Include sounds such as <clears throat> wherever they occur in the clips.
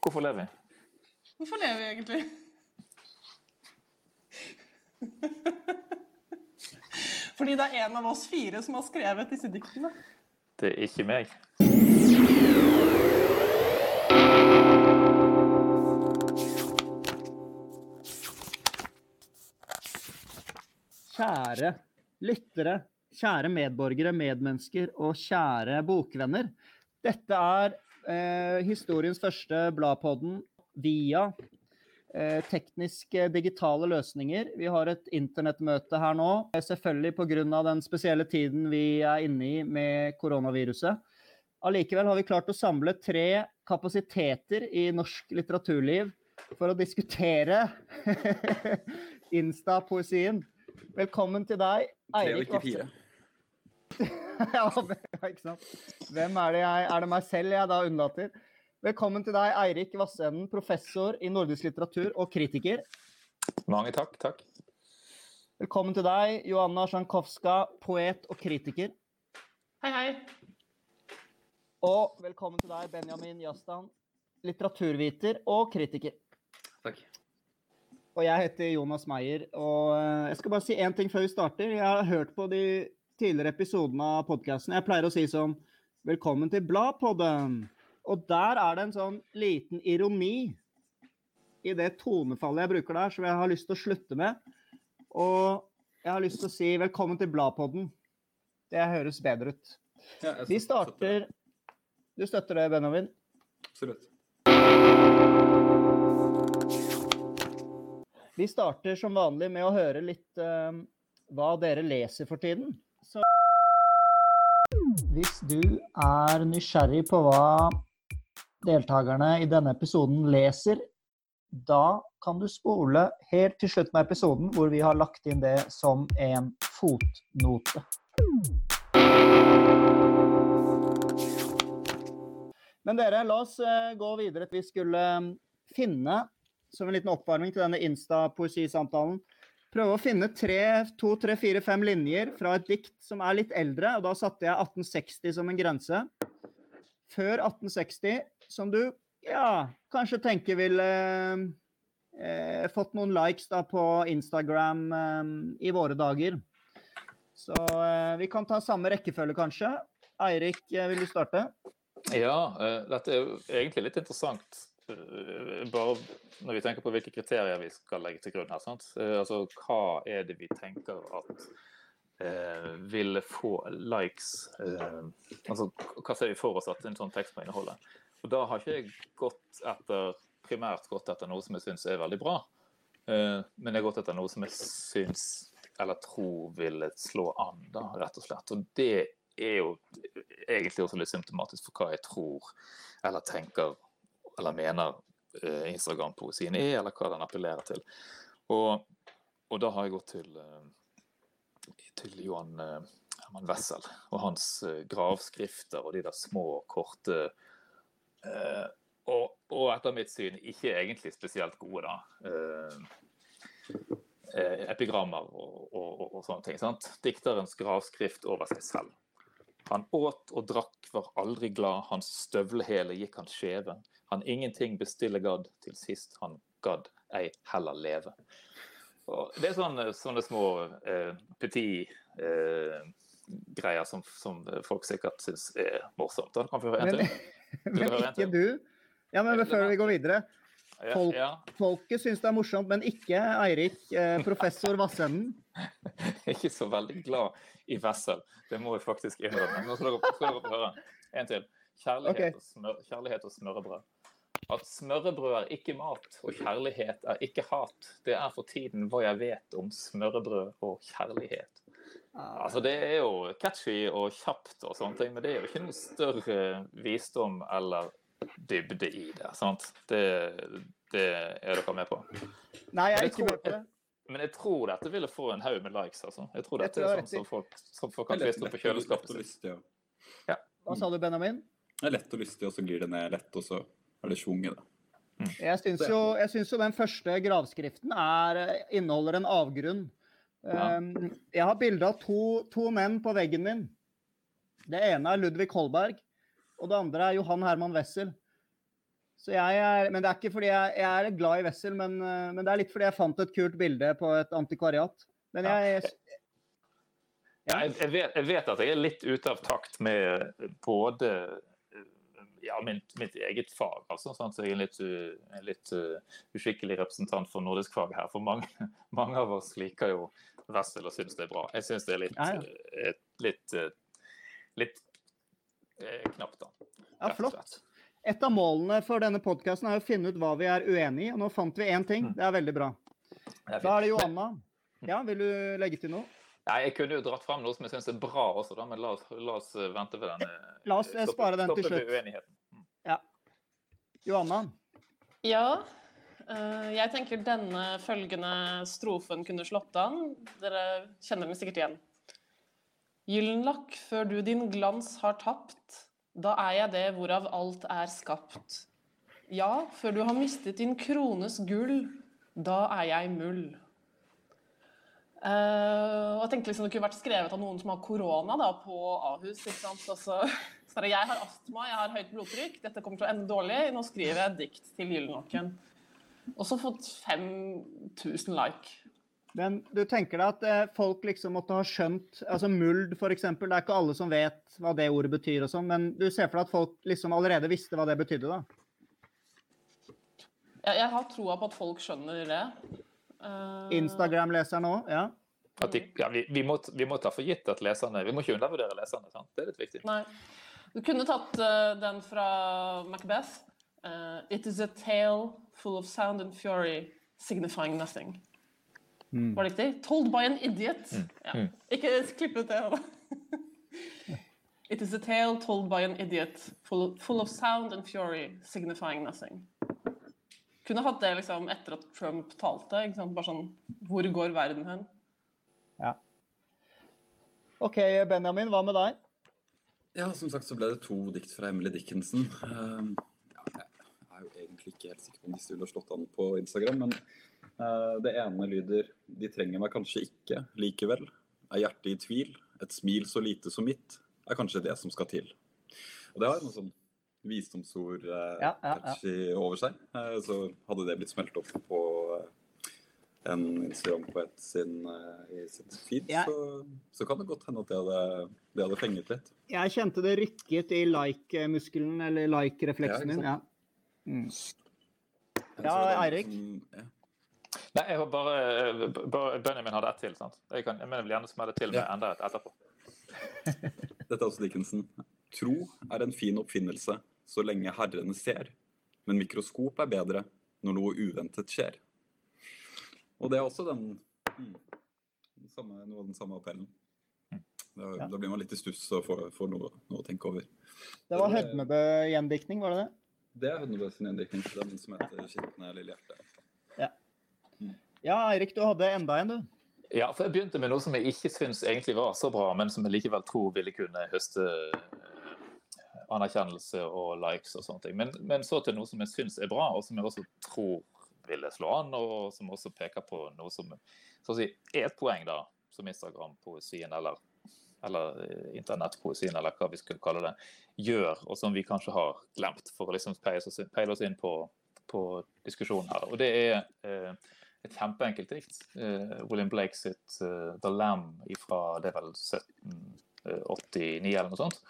Hvorfor lever vi? Hvorfor lever vi egentlig? Fordi det er en av oss fire som har skrevet disse diktene. Det er ikke meg. Kjære lyttere, kjære medborgere, medmennesker og kjære bokvenner. Dette er eh, historiens første Bladpodden via eh, tekniske digitale løsninger. Vi har et internettmøte her nå, eh, selvfølgelig pga. den spesielle tiden vi er inne i med koronaviruset. Allikevel har vi klart å samle tre kapasiteter i norsk litteraturliv for å diskutere <laughs> Insta-poesien. Velkommen til deg, Eirik fire. <laughs> <laughs> ja, ikke sant. Hvem er det jeg Er det meg selv jeg da unnlater? Velkommen til deg, Eirik Vassenden, professor i nordisk litteratur og kritiker. Mange takk. Takk. Velkommen til deg, Joanna Sjankowska, poet og kritiker. Hei, hei. Og velkommen til deg, Benjamin Jastan, litteraturviter og kritiker. Takk. Og jeg heter Jonas Meyer. Og eh, jeg skal bare si én ting før vi starter. Jeg har hørt på de tidligere episoden av podkasten. Jeg pleier å si sånn Velkommen til Bladpodden. Og der er det en sånn liten ironi i det tonefallet jeg bruker der, som jeg har lyst til å slutte med. Og jeg har lyst til å si velkommen til Bladpodden. Det høres bedre ut. Ja, Vi starter Du støtter det, Benjamin? Absolutt. Vi starter som vanlig med å høre litt uh, hva dere leser for tiden. Hvis du er nysgjerrig på hva deltakerne i denne episoden leser, da kan du spole helt til slutten av episoden, hvor vi har lagt inn det som en fotnote. Men dere, la oss eh, gå videre. Vi skulle eh, finne som en liten oppvarming til denne Insta-poesisamtalen. Prøve å finne tre, to, tre, fire, fem linjer fra et dikt som er litt eldre. og Da satte jeg 1860 som en grense. Før 1860, som du ja, kanskje tenker ville eh, fått noen likes da på Instagram eh, i våre dager. Så eh, vi kan ta samme rekkefølge, kanskje. Eirik, eh, vil du starte? Ja, eh, dette er egentlig litt interessant. Eh, Bare når vi tenker på hvilke kriterier vi skal legge til grunn her. Eh, Altså, Hva er det vi tenker at eh, vil få likes? Eh, altså, Hva ser vi for oss at en sånn tekst må inneholde? Og Da har ikke jeg gått etter, primært gått etter noe som jeg syns er veldig bra. Eh, men jeg har gått etter noe som jeg syns eller tror ville slå an, da, rett og slett. Og det er jo egentlig også litt symptomatisk for hva jeg tror eller tenker eller mener eh, Instagram-poesien er, eller hva den appellerer til. Og, og da har jeg gått til, eh, til Johan eh, Herman Wessel og hans gravskrifter og de der små, korte og, og etter mitt syn ikke egentlig spesielt gode, da. Epigrammer og, og, og sånne ting. sant? Dikterens gravskrift over seg selv. Han åt og drakk, var aldri glad, hans støvlehæle gikk han skjeve. Han ingenting bestiller gadd, til sist han gadd ei heller leve. Og det er sånne, sånne små eh, petit eh, greier som, som folk sikkert syns er morsomt. Da kan vi høre en Men, til. <laughs> Du men ikke til? du. Ja, men før vi går videre. Folk- ja. Folket syns det er morsomt, men ikke Eirik, eh, professor Vassenden. <laughs> ikke så veldig glad i Wessel. Det må jeg faktisk innrømme. Nå skal dere, skal dere høre. En til. Kjærlighet, okay. og smør, kjærlighet og smørrebrød. At smørrebrød er ikke mat, og kjærlighet er ikke hat. Det er for tiden hva jeg vet om smørrebrød og kjærlighet. Altså, Det er jo catchy og kjapt, og sånne ting, men det er jo ikke noe større visdom eller dybde i det. sant? Det, det er dere med på. Nei, jeg er ikke med på det. Men jeg tror dette ville få en haug med likes. altså. Jeg tror Det dette tror er sånn som folk, som folk kan Det opp på kjøleskapet sitt. ja. Hva sa du, Benjamin? Det er lett og lystig, og så glir det ned lett, og så er det sjunget. da. Jeg syns jo, jo den første gravskriften er, eh, inneholder en avgrunn. Ja. Um, jeg har bilde av to, to menn på veggen min. Det ene er Ludvig Holberg, og det andre er Johan Herman Wessel. Så jeg er, men det er ikke fordi jeg, jeg er glad i Wessel, men, eh, men det er litt fordi jeg fant et kult bilde på et antikvariat. Men jeg, Ja, Ja, jeg, vet, jeg vet at jeg er litt ute av takt med både ja, mitt, mitt eget fag. Altså, sant? Så jeg er en litt, u- en litt uh, uskikkelig representant for nordisk fag her. For mange, <laughs> mange av oss liker jo Wessel og syns det er bra. Jeg syns det er litt, Ja, ja. eh, litt, eh, litt eh, knapt, da. ja, flott. Et av målene for denne podkasten er å finne ut hva vi er uenig i. Og nå fant vi én ting. Det er veldig bra. Er Da er det Joanna. Johanna. Ja, vil du legge til noe? Nei, Jeg kunne jo dratt fram noe som jeg syns er bra også, da, men la oss, la oss eh, vente ved den. <laughs> La oss, stoppe, spare den til slutt. uenigheten. Johanna? Ja. eh, jeg tenker denne følgende strofen kunne slått an. Dere kjenner den sikkert igjen. Gyllenlakk før du din glans har tapt, da er jeg det hvorav alt er skapt. Ja, før du har mistet din krones gull, da er jeg mull. Eh, og jeg tenkte liksom Det kunne vært skrevet av noen som har korona da, på Ahus. ikke sant? Så, så jeg har astma, jeg har høyt blodtrykk, dette kommer til å ende dårlig. Nå skriver jeg dikt til Gyllenåken. Og så fått 5000 like. Men du tenker deg at eh, folk liksom måtte ha skjønt altså Muld, f.eks. Det er ikke alle som vet hva det ordet betyr, og sånn, men du ser for deg at folk liksom allerede visste hva det betydde? da? Jeg, jeg har troa på at folk skjønner det. Eh, Instagram-leseren òg? Ja. At de, ja, vi, vi, må, vi må ta for gitt at leserne Vi må ikke undervurdere leserne. sant? Det er litt viktig. Nei. Du kunne tatt uh, den fra Macbeth. Uh, It is a tale full of sound and fury, signifying nothing. Var det riktig? Told by an idiot. Ja. Ikke klipp ut det. <laughs> It is a tale told by an idiot, full, full of sound and fury, signifying nothing. Kunne hatt det liksom etter at Trump talte. Ikke sant? Bare sånn Hvor går verden hen? ja. OK, Benjamin, hva med deg? Ja, som sagt så ble det to dikt fra Emily Dickinson. Ehm, ja, jeg er jo egentlig ikke helt sikker på om disse ville slått an på Instagram, men eh, det ene lyder De trenger meg kanskje ikke likevel. Er hjertet i tvil? Et smil så lite som mitt er kanskje det som skal til. Og det har noe sånn visdomsord eh, Ja, ja, ja. over seg. Eh, så hadde det blitt smelt opp på eh, en Instagram-poet sin, eh, i sitt feed, Ja. så, så kan det godt hende at det hadde, det hadde fenget litt. Jeg kjente det rykket i like-muskelen, eller like-refleksen Ja, din. Ja. Mm. Ja, Eirik? ja. Nei, jeg var bare, bare Benjamin hadde ett til. sant? Jeg, kan, jeg mener vel gjerne smelle til med enda et etterpå. Dette er også Dickinson. Tro er en fin oppfinnelse så lenge herrene ser, men mikroskop er bedre når noe uventet skjer. Og det er også den, mm, den samme, noe av den samme appellen. Da, Ja. da blir man litt i stuss og får, får noe, noe å tenke over. Det var Hødnebø-gjendiktning, var det det? Det er Hødnebø sin gjendiktning den som heter 'Skitne lille hjerte'. Ja, Eirik, du hadde enda en, du. Ja, for Jeg begynte med noe som jeg ikke syns egentlig var så bra, men som jeg likevel tror ville kunne høste anerkjennelse og likes og sånne ting. Men, men så til noe som jeg syns er bra, og som jeg også tror ville slå an, og som også peker på noe som så å si, er et poeng, da, som Instagram-poesien eller, eller eh, internettpoesien, eller hva vi skulle kalle det, gjør, og som vi kanskje har glemt, for å liksom peile oss inn, på, på diskusjonen her. Og det er eh, et kjempeenkelt dikt. Eh, William Blake sitt eh, 'The Lamb' fra det er vel 1789 eller noe sånt.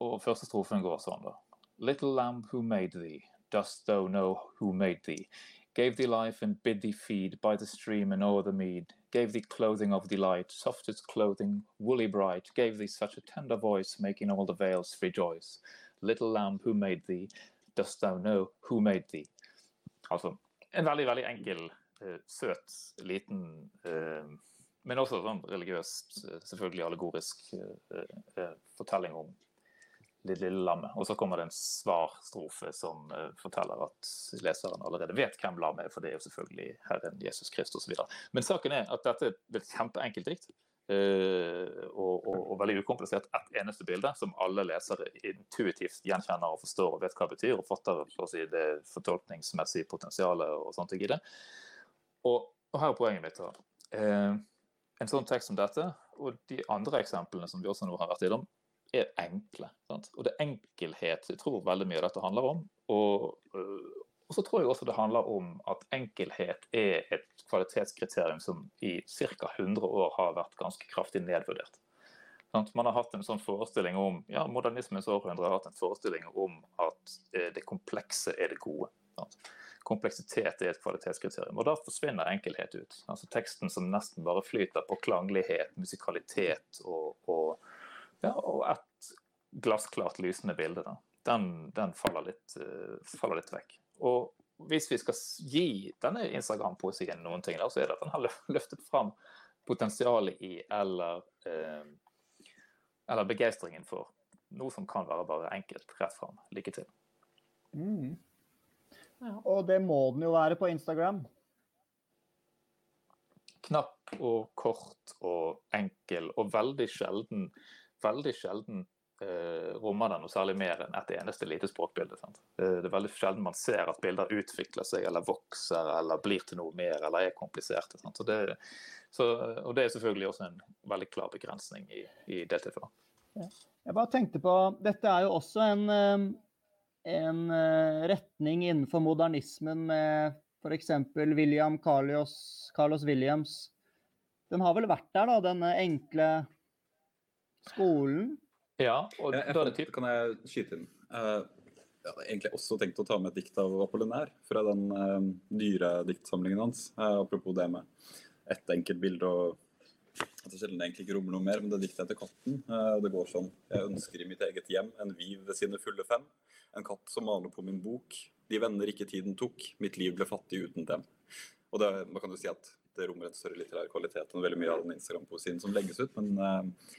Og første strofen går sånn, da. Little lamb who made thee, dost thou know who made thee? Gave thee life and bid thee feed by the stream and o'er the mead. Gave thee clothing of delight, softest clothing, woolly bright. Gave thee such a tender voice, making all the vales rejoice. Little lamb who made thee, dost thou know who made thee? Altså, en veldig, veldig enkel, eh, søt, liten, eh, men også sånn religiøst, eh, selvfølgelig allegorisk fortelling om det lille lammet. Og så kommer det en svarstrofe som eh, forteller at leseren allerede vet hvem lammet er, for det er jo selvfølgelig Herren Jesus Kristus osv. Men saken er at dette er et kjempeenkelt dikt. Uh, og, og, og veldig ukomplisert. Ett eneste bilde som alle lesere intuitivt gjenkjenner og forstår og vet hva det betyr, og fatter si, det fortolkningsmessige potensialet og sånt i det. Og, og her er poenget mitt. Eh, en sånn tekst som dette, og de andre eksemplene som vi også nå har vært innom, er enkle. Sant? Og det er enkelhet jeg tror veldig mye av dette handler om. Og, og, så tror jeg også det handler om at enkelhet er et kvalitetskriterium som i ca. 100 år har vært ganske kraftig nedvurdert. Man har hatt en sånn forestilling om ja, Modernismens århundre har hatt en forestilling om at det komplekse er det gode. Sant? kompleksitet er et kvalitetskriterium. Og da forsvinner enkelhet ut. Altså Teksten som nesten bare flyter på klanglighet, musikalitet og, og, ja, og et glassklart lysende bilde. Da. Den, den faller, litt, uh, faller, litt, vekk. Og hvis vi skal gi denne Instagram-poesien noen ting, da, så er det at den har <laughs> løftet fram potensialet i eller, uh, eller begeistringen for noe som kan være bare enkelt rett fram. Lykke til. Mm. Og det må den jo være på Instagram. Knapp og kort og enkel, og veldig sjelden, veldig sjelden eh, rommer den noe særlig mer enn et eneste lite språkbilde. Sant? Eh, det er veldig sjelden man ser at bilder utvikler seg eller vokser eller blir til noe mer eller er kompliserte. Så det, så, og det er selvfølgelig også en veldig klar begrensning i, i det tilfellet. Jeg bare tenkte på, Dette er jo også en eh, en uh, retning innenfor modernismen med f.eks. William Carlos, Carlos, Williams. Den har vel vært der, da, denne enkle skolen? Ja, og jeg, jeg, jeg, Kan jeg skyte inn? Uh, jeg hadde egentlig også tenkt å ta med et dikt av Apollinaire fra den uh, dyre diktsamlingen hans. Uh, apropos det med ett enkelt bilde og at det sjelden egentlig ikke rommer noe mer. Men det diktet heter 'Katten'. Uh, det går sånn Jeg ønsker i mitt eget hjem en viv ved sine fulle fem. En katt som maler på min bok. De venner ikke tiden tok. Mitt liv ble fattig uten dem. Og det, man kan jo si at det rommer en større litterær kvalitet enn veldig mye av den Instagram-poesien som legges ut. Men uh,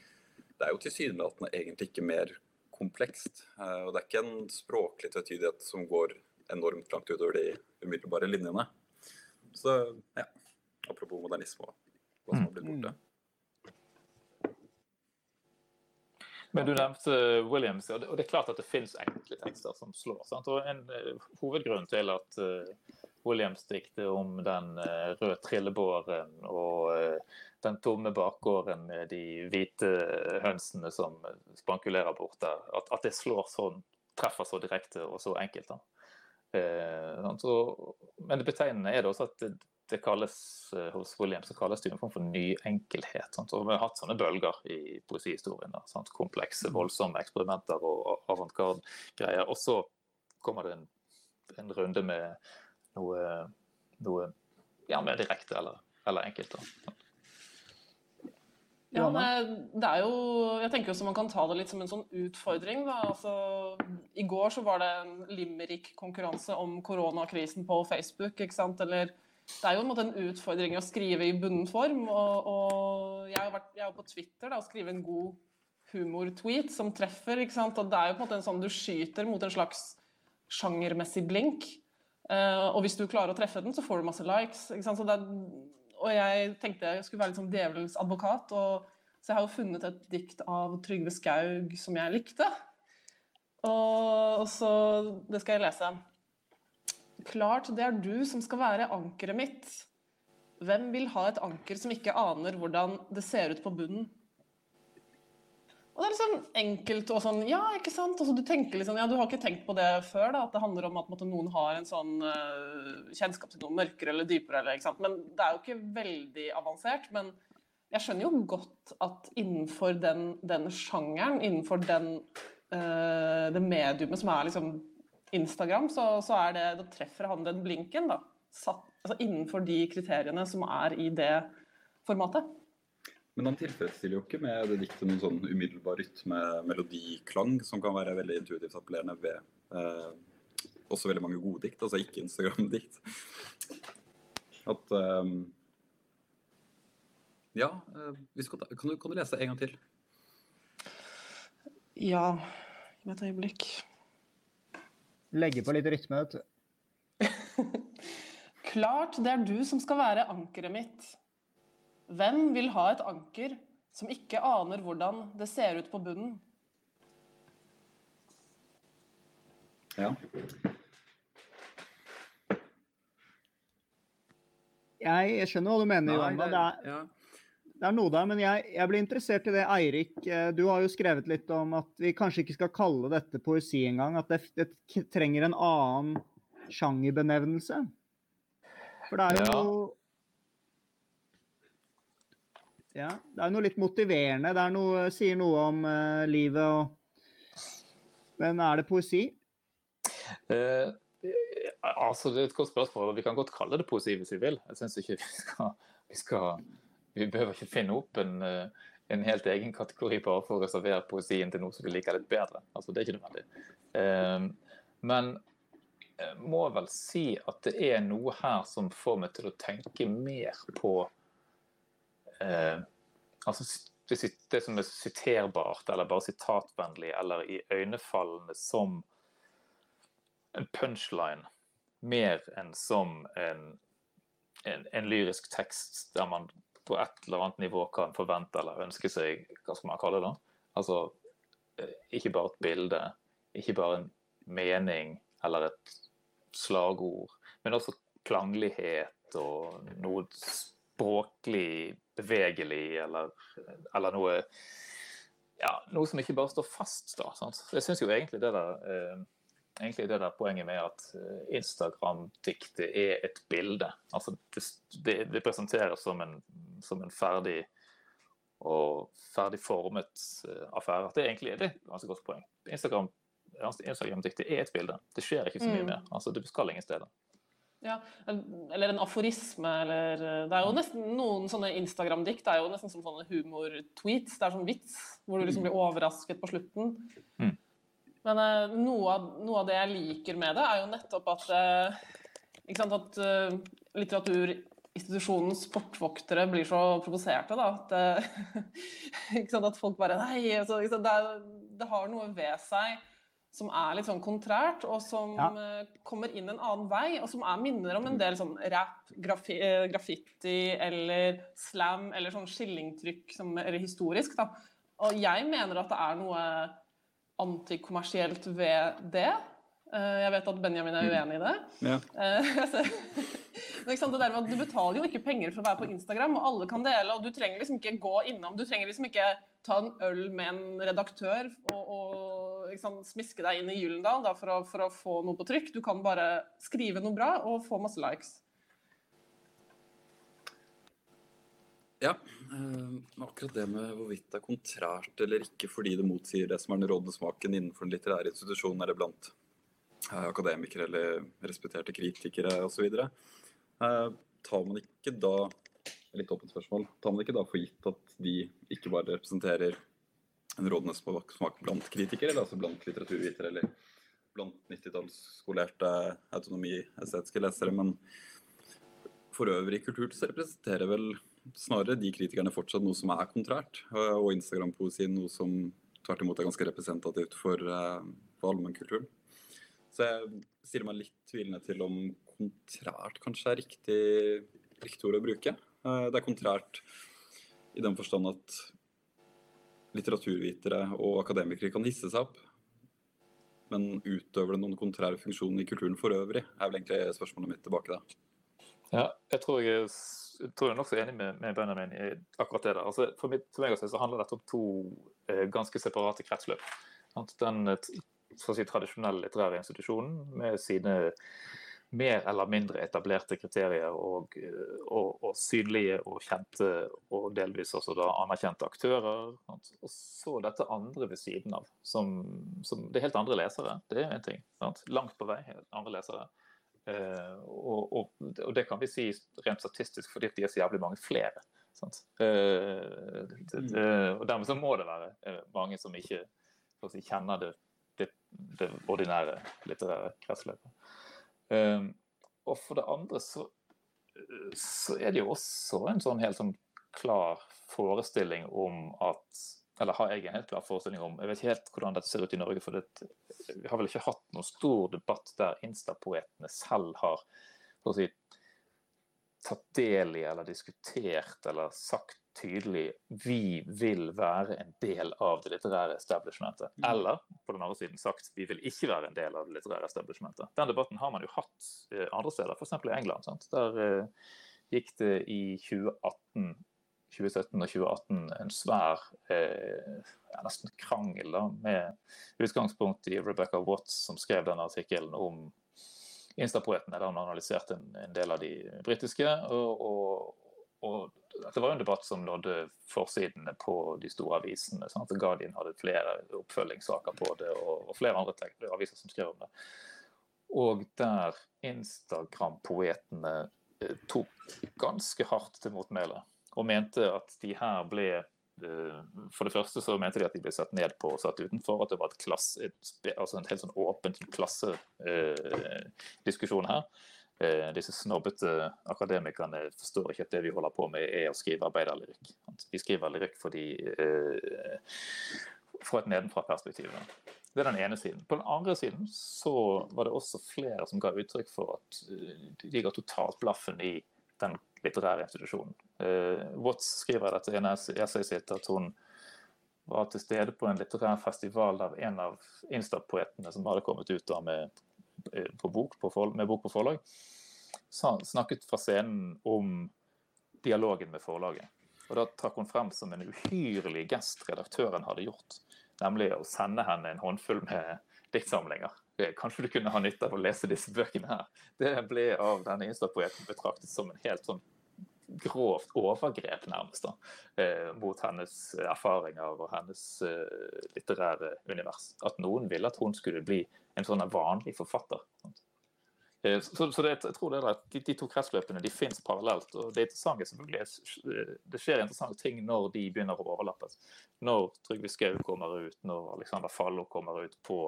det er jo tilsynelatende egentlig ikke mer komplekst. Uh, og det er ikke en språklig tvetydighet som går enormt langt utover de umiddelbare linjene. Så ja, apropos modernisme og hva som har blitt borte. Mm. Men du nevnte Williams, og det er klart at det finnes enkle tekster som slår. Sant? Og En uh, hovedgrunn til at Williams diktet om den røde trillebåren og den tomme bakgården med de hvite hønsene som spankulerer bort der, at, at det slår sånn, treffer så direkte og så enkelt. Så, men det betegnende er det også at det, det kalles uh, hos William så kalles det en form for ny enkelhet. Sant? Og vi har hatt sånne bølger i poesihistorien. Sant? Komplekse, mm. voldsomme eksperimenter og avantgarde-greier. Og så kommer det en, en runde med noe, noe ja, mer direkte eller, eller enkelt. Da. Ja, det er jo Jeg tenker også man kan ta det litt som en sånn utfordring. Altså, I går så var det en limerick-konkurranse om koronakrisen på Facebook. Eller det er jo en, måte, en utfordring å skrive i bunnen form. Og, og jeg, har vært, jeg er på Twitter da, og skriver en god humortweet som treffer. det er jo på en måte en sånn du skyter mot en slags sjangermessig blink. Uh, og hvis du klarer å treffe den, så får du masse likes. ikke sant? Er, og jeg tenkte jeg skulle være sånn djevelens advokat. Og, så jeg har jo funnet et dikt av Trygve Skaug som jeg likte. Og, og så Det skal jeg lese. Klart det er du som skal være ankeret mitt. Hvem vil ha et anker som ikke aner hvordan det ser ut på bunnen? Og det er liksom enkelt og sånn Ja, ikke sant? Altså, du tenker liksom, ja, du har ikke tenkt på det før, da, at det handler om at måtte, noen har en sånn uh, kjennskap til noe mørkere eller dypere. Eller, ikke sant? Men Det er jo ikke veldig avansert. Men jeg skjønner jo godt at innenfor den, den sjangeren, innenfor den, uh, det mediumet som er liksom Instagram, så, så er det, da treffer han den blinken. da, satt, altså Innenfor de kriteriene som er i det formatet. Men han tilfredsstiller jo ikke med det diktet noen sånn umiddelbar rytme, melodiklang, som kan være veldig intuitivt appellerende ved eh, også veldig mange gode dikt, altså ikke Instagram-dikt. At eh, Ja, eh, kan, du, kan du lese en gang til? Ja, gi meg et øyeblikk. Legge på litt rytme, vet du. <laughs> Klart det er du som skal være ankeret mitt. Hvem vil ha et anker som ikke aner hvordan det ser ut på bunnen? Ja. Jeg, jeg skjønner hva du mener, Johanna. Det er, ja. det er noe der, men jeg, jeg ble interessert i det, Eirik. eh, Du har jo skrevet litt om at vi kanskje ikke skal kalle dette poesi engang. At det, det trenger en annen sjangerbenevnelse. For det er jo Ja. noe Ja, det er noe litt motiverende. Det noe, sier noe om uh, livet og Men er det poesi? Uh, altså, Det er et godt spørsmål. Vi kan godt kalle det poesi hvis vi vil. Jeg syns ikke vi skal, vi skal Vi behøver ikke finne opp en, eh, en helt egen kategori bare for å reservere poesien til noe som vi liker litt bedre. Altså, Det er ikke nødvendig. Eh, men jeg må vel si at det er noe her som får meg til å tenke mer på eh, altså det, som er siterbart, eller bare sitatvennlig, eller iøynefallende som en punchline, mer enn som en, en, en lyrisk tekst der man på et eller annet nivå kan forvente eller ønske seg Hva skal man kalle det? Altså eh, ikke bare et bilde, ikke bare en mening eller et slagord, men også klanglighet og noe språklig bevegelig, eller, eller noe ja, noe som ikke bare står fast. da, sant? Jeg syns jo egentlig det der eh, egentlig det der poenget med at eh, Instagram-diktet er et bilde. Altså det, det, det presenteres som en, som en ferdig og ferdig formet eh, affære. Det er egentlig det er et ganske godt poeng. Instagram-diktet Instagram-diktet er et bilde. Det skjer ikke så mye Mm. mer. Altså, det skal ingen steder. Ja, eller en aforisme, eller Det er jo nesten noen sånne Instagram-dikt er jo nesten som sånne humor-tweets. Det er sånn vits, hvor du liksom blir overrasket på slutten. Mm. Men eh, noe, av, noe av det jeg liker med det, er jo nettopp at eh, sant, at eh, litteraturinstitusjonens portvoktere blir så provoserte, da. At, eh, <laughs> sant, at folk bare Nei, altså, sant, det, er, det har noe ved seg som er litt sånn kontrært, og som Ja. eh, kommer inn en annen vei, og som er minner om en del sånn rap, graffi, eh, graffiti eller slam eller sånn skillingtrykk som, eller historisk, da. Og jeg mener at det er noe antikommersielt ved det. Eh, Jeg vet at Benjamin er uenig i det. Ja. <laughs> Sant, det der med at Du betaler jo ikke penger for å være på Instagram, og alle kan dele. og Du trenger liksom ikke gå innom, du trenger liksom ikke ta en øl med en redaktør og, og sant, smiske deg inn i Gyllendal da, for, å, for å få noe på trykk. Du kan bare skrive noe bra og få masse likes. Ja, Øh, akkurat det med hvorvidt det er kontrært eller ikke fordi det motsier det som er den rådende smaken innenfor den litterære institusjonen eller blant eh, akademikere eller respekterte kritikere osv. Uh, tar man ikke da litt åpent spørsmål, tar man ikke da for gitt at de ikke bare representerer en rådende smak blant kritikere, eller altså blant litteraturvitere eller blant 90-tallsskolerte autonomi-estetiske lesere, men for øvrig kultur så representerer vel snarere de kritikerne fortsatt noe som er kontrært, eh, og Instagram-poesien noe som tvert imot er ganske representativt for, eh, for allmennkulturen. Så jeg stiller meg litt tvilende til om kontrært kanskje er riktig, riktig ord å bruke. Eh, Det er kontrært i den forstand at litteraturvitere og akademikere kan hisse seg opp, men utøver det noen kontrære funksjoner i kulturen for øvrig, er vel egentlig spørsmålet mitt tilbake da. Ja, jeg tror jeg, jeg tror jeg er nokså enig med, med Benjamin i akkurat det der. Altså, for, mitt, for meg å si så handler dette om to eh, ganske separate kretsløp. Sant? Den eh, si, tradisjonelle litterære institusjonen med sine mer eller mindre etablerte kriterier og, og, og synlige og kjente og delvis også da anerkjente aktører. Sant? Og så dette andre ved siden av, som, som Det er helt andre lesere, det er én ting. Sant? Langt på vei andre lesere. Eh, og, og, og det kan vi si rent statistisk fordi de er så jævlig mange flere. Eh, det, det, og dermed så må det være eh, mange som ikke si, kjenner det, det ordinære litterære kretsløpet. Eh, og for det andre så, så er det jo også en sånn helt sånn klar forestilling om at eller har jeg en helt klar forestilling om Jeg vet ikke helt hvordan dette ser ut i Norge. for det, Vi har vel ikke hatt noen stor debatt der instapoetene selv har si, tatt del i eller diskutert eller sagt tydelig vi vil være en del av det litterære establishmentet. Mm. Eller på den andre siden sagt vi vil ikke være en del av det litterære establishmentet. Den debatten har man jo hatt eh, andre steder, f.eks. i England. Sant? Der uh, gikk det i 2018 2017 og 2018 en svær eh, ja, nesten krangel da, med utgangspunkt i Rebecca Watts, som skrev denne artikkelen om Instapoetene, der hun analyserte en, en del av de britiske. Og, og, og, dette var jo en debatt som nådde forsidene på de store avisene. Sant? Guardian hadde flere oppfølgingssaker på det, og flere andre aviser som skrev om det. Og der Instagram-poetene eh, tok ganske hardt til motmæle og mente at de her ble eh, for det første så mente de at de ble satt ned på og satt utenfor. At det var et klasse, et, altså en helt sånn åpen klassediskusjon eh, her. Eh, disse snobbete akademikerne forstår ikke at det vi holder på med, er å skrive arbeiderlyrikk. Vi skriver lyrikk fordi eh, fra et nedenfra-perspektiv. Det er den ene siden. På den andre siden så var det også flere som ga uttrykk for at de ga totalt blaffen i den litterære institusjonen. Watts skriver i dette ene essayet essay sitt at hun var til stede på en litterær festival av en av Insta-poetene som hadde kommet ut da med, eh, bok på for, med bok på forlag. snakket fra scenen om dialogen med forlaget. Og Da trakk hun frem som en uhyrlig gest redaktøren hadde gjort. Nemlig å sende henne en håndfull med diktsamlinger. Kanskje du kunne ha nytte av å lese disse bøkene her. Det ble av denne Insta-poeten betraktet som en helt sånn grovt overgrep, nærmest, da, eh, mot hennes erfaringer og hennes eh, litterære univers. At noen ville at hun skulle bli en sånn vanlig forfatter. Eh, så, så det, jeg tror det er at de, de, to kretsløpene de finnes parallelt. og Det interessante selvfølgelig det skjer interessante ting når de begynner å overlappes. Når Trygve Skau kommer ut, når Alexander Fallo kommer ut på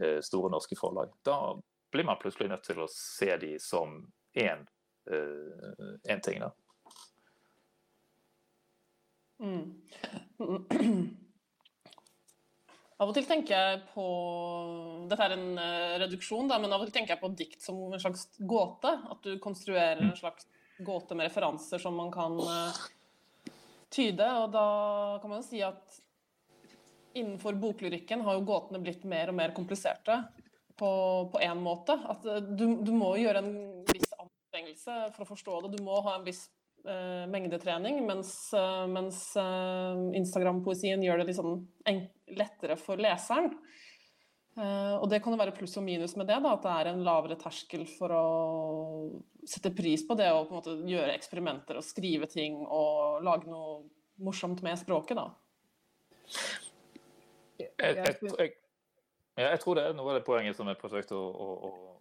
eh, Store norske forlag. Da blir man plutselig nødt til å se de som én eh, ting. da. Mm. <clears throat> Av og til tenker jeg på Dette er en uh, reduksjon, da, men av og til tenker jeg på dikt som en slags gåte. At du konstruerer en slags gåte med referanser som man kan uh, tyde. Og da kan man jo si at innenfor boklyrikken har jo gåtene blitt mer og mer kompliserte på én måte. At uh, du, du, må gjøre en viss anstrengelse for å forstå det. Du må ha en viss uh, mengdetrening, mens, uh, mens uh, Instagram-poesien gjør det liksom lettere for leseren. og det kan jo være pluss og minus med det, da, at det er en lavere terskel for å sette pris på det og på en måte gjøre eksperimenter og skrive ting og lage noe morsomt med språket. da. Jeg, jeg, jeg, jeg, tror det er noe av det poenget som jeg forsøkte å, å, å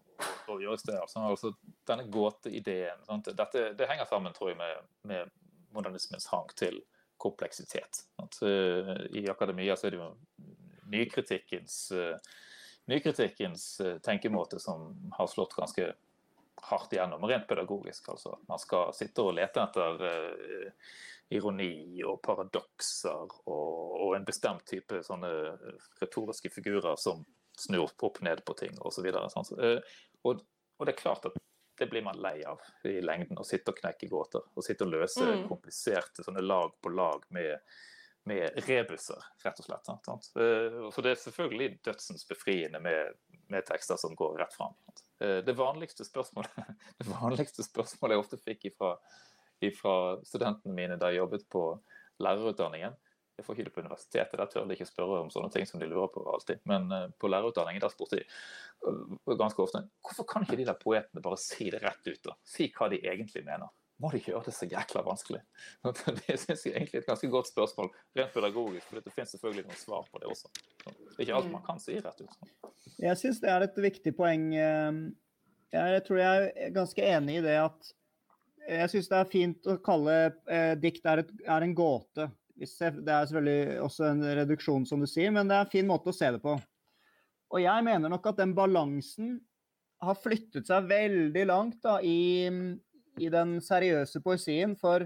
å gjøre det. Altså, altså denne gåteideen Dette, Det henger sammen tror jeg, med, med modernismens hang til kompleksitet. At, uh, I akademia så er det jo nykritikkens, uh, nykritikkens uh, tenkemåte som har slått ganske hardt igjennom, rent pedagogisk. altså. Man skal sitte og lete etter ironi og paradokser og, og, en bestemt type sånne retoriske figurer som snur opp ned på ting osv. Og, og, det er klart at det blir man lei av i lengden. Å sitte og knekke gåter. Å sitte og løse mm. kompliserte sånne lag på lag med, med rebuser, rett og slett. Sant? Eh, for det er selvfølgelig dødsens befriende med, med tekster som går rett fram. Eh, det vanligste spørsmålet, <laughs> det vanligste spørsmålet jeg ofte fikk ifra, ifra studentene mine da jeg jobbet på lærerutdanningen, jeg får ikke det på universitetet, der tør de ikke spørre om sånne ting som de lurer på alltid. Men uh, på lærerutdanningen der spurte de uh, ganske ofte hvorfor kan ikke de der poetene bare si det rett ut? da? Si hva de egentlig mener. Må de gjøre det så jækla vanskelig? <laughs> Det synes jeg egentlig er et ganske godt spørsmål, rent pedagogisk, for det finnes selvfølgelig noen svar på det også. Det er ikke alt man kan si rett ut. Jeg syns det er et viktig poeng. Ehm, jeg tror jeg er ganske enig i det at jeg syns det er fint å kalle eh, dikt er, et, er en gåte. Det er selvfølgelig også en reduksjon, som du sier, men det er en fin måte å se det på. Og jeg mener nok at den balansen har flyttet seg veldig langt da, i, i, den seriøse poesien. For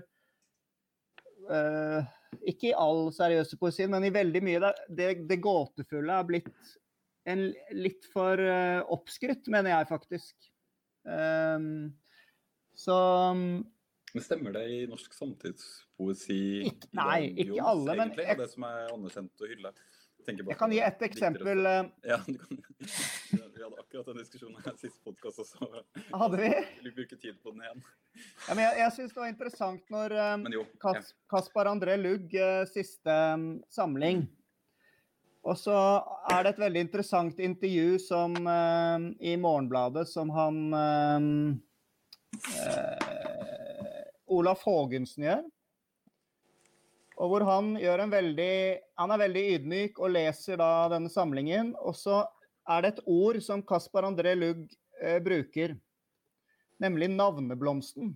uh, ikke i all seriøse poesien, men i veldig mye. Det, det, det gåtefulle er blitt en, litt for uh, oppskrytt, mener jeg faktisk. Um, så men Stemmer det i norsk samtidspoesi? Ikke, nei, ikke alle, men egentlig, jeg, det som er anerkjent å hylle? Jeg, jeg kan gi et eksempel. Ja, ja, kan, <laughs> Vi hadde akkurat den diskusjonen her sist podkast også. Hadde vi? Vil bruke tid på den igjen. Ja, men jeg jeg syns det var interessant når um, jo. Kas Kaspar André Lugg, eh, siste um, samling. Og så er det et veldig interessant intervju som um, i Morgenbladet som han eh, Olaf Haagensen gjør. Og hvor han gjør en veldig Han er veldig ydmyk og leser da denne samlingen. Og så er det et ord som Kaspar André Lugg eh, bruker, nemlig navneblomsten.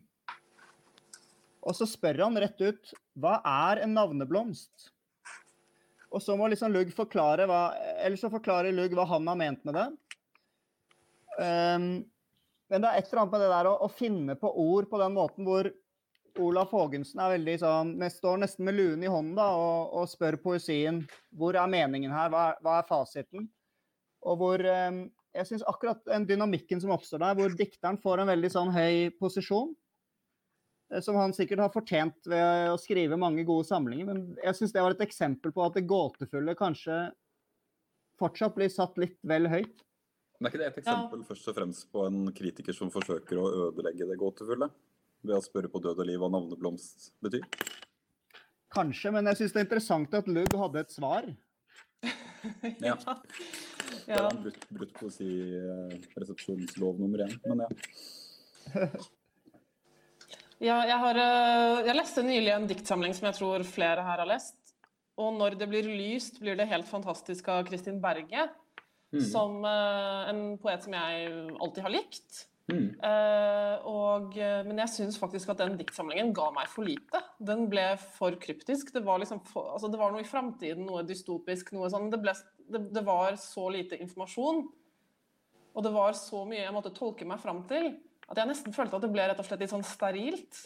Og så spør han rett ut hva er en navneblomst? Og så må liksom Lugg forklare hva Eller så forklarer Lugg hva han har ment med det. Um, men det er et eller annet med det der å, å, finne på ord på den måten hvor Olaf Haagensen er veldig sånn Står nesten med luen i hånden da, og, og, spør poesien hvor er meningen her, hva, hva er fasiten? Og hvor eh, Jeg syns akkurat den dynamikken som oppstår der, hvor dikteren får en veldig sånn høy posisjon Eh, som han sikkert har fortjent ved å skrive mange gode samlinger. Men jeg syns det var et eksempel på at det gåtefulle kanskje fortsatt blir satt litt vel høyt. Men er ikke det et eksempel ja. først og fremst på en kritiker som forsøker å ødelegge det gåtefulle? Ved å spørre på død og liv hva navneblomst betyr? Kanskje, men jeg syns det er interessant at Lugg hadde et svar. <laughs> ja. Det var en brutt, brutt poesiresepsjonslov nummer én, men ja. <laughs> Ja, jeg, har, eh, jeg leste nylig en diktsamling som jeg tror flere her har lest. Og 'Når det blir lyst', blir det helt fantastisk av Kristin Berge. Mm. Som uh, en poet som jeg alltid har likt. Mm. Uh, og, men jeg syns faktisk at den diktsamlingen ga meg for lite. Den ble for kryptisk. Det var, liksom for, altså det var noe i framtiden, noe dystopisk. noe sånn. Det, ble, det, det var så lite informasjon. Og det var så mye jeg måtte tolke meg fram til at jeg nesten følte at det ble rett og slett litt sånn sterilt.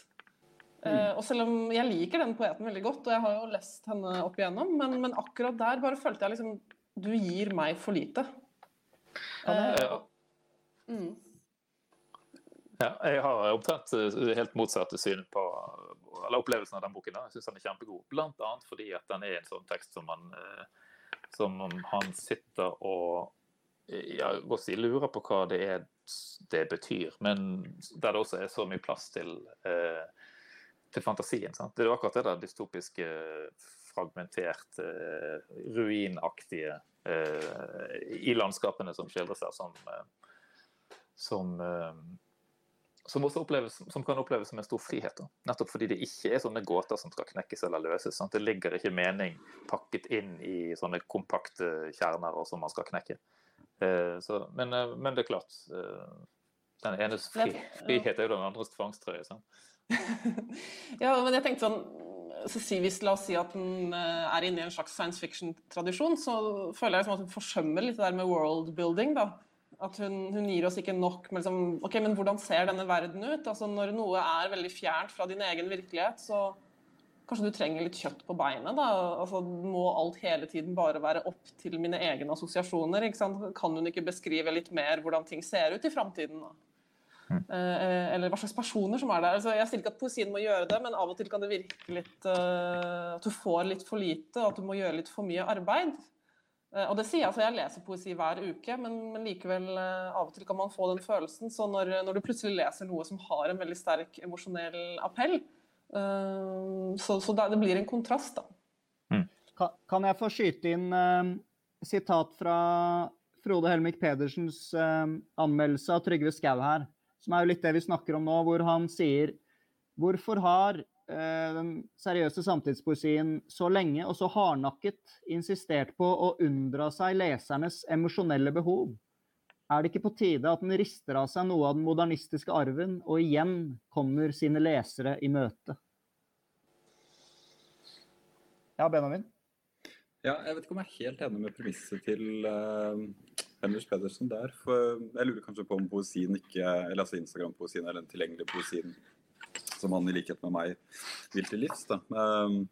Mm. Uh, og selv om jeg liker den poeten veldig godt, og jeg har jo lest henne opp igjennom, men, men akkurat der bare følte jeg liksom Du gir meg for lite. Ja, det, Uh, mm. Ja, jeg har omtrent eh, helt motsatte syn på eller opplevelsen av den boken. Jeg syns den er kjempegod. Annet fordi at den er en sånn tekst som, man, som han sitter og ja, si, lurer på hva det er det betyr, men der det også er så mye plass til, eh, til fantasien. Sant? Det er akkurat det der dystopiske, fragmenterte, ruinaktige eh, i landskapene som skildres her, som, eh, som, eh, som, oppleves, som kan oppleves som en stor frihet. Da. Nettopp fordi det ikke er sånne gåter som skal knekkes eller løses. Sant? Det ligger ikke mening pakket inn i sånne kompakte kjerner som man skal knekke. Eh, så, men, eh, men, det er klart. Eh, den enes fri, frihet er jo den andres tvangstrøye. Sant? <laughs> ja, men jeg tenkte sånn så si, hvis, La oss si at den er inne i en slags science fiction-tradisjon, så føler jeg liksom at den forsømmer litt det der med world building. da. At hun, hun gir oss ikke nok med liksom, ok, men hvordan ser denne verden ut? Altså Når noe er veldig fjernt fra din egen virkelighet, så Kanskje du trenger litt kjøtt på beinet? da, altså Må alt hele tiden bare være opp til mine egne assosiasjoner? ikke sant? Kan hun ikke beskrive litt mer hvordan ting ser ut i framtiden? Mm. Eh, eller hva slags personer som er der. Altså, jeg sier ikke at poesien må gjøre det, men av og til kan det virke litt uh, At du får litt for lite, og at du må gjøre litt for mye arbeid. Uh, og det sier jeg, altså jeg leser poesi hver uke, men, men likevel uh, av og til kan man få den følelsen. Så når, når, du plutselig leser noe som har en veldig sterk emosjonell appell, Eh, så, så det blir en kontrast, da. Mm. Kan jeg få skyte inn uh, sitat fra Frode Helmik Pedersens uh, anmeldelse av Trygve Skau her, som er jo litt det vi snakker om nå, hvor han sier Hvorfor har den seriøse samtidspoesien så lenge og så hardnakket insistert på å unndra seg lesernes emosjonelle behov? Er det ikke på tide at den rister av seg noe av den modernistiske arven, og igjen kommer sine lesere i møte? Ja, Benjamin? Ja, jeg vet ikke om jeg er helt enig med premisset til uh, Henrik Pedersen der. For jeg lurer kanskje på om poesien ikke, eller altså Instagram-poesien eller den tilgjengelige poesien som han i likhet med meg vil til livs. da. Um,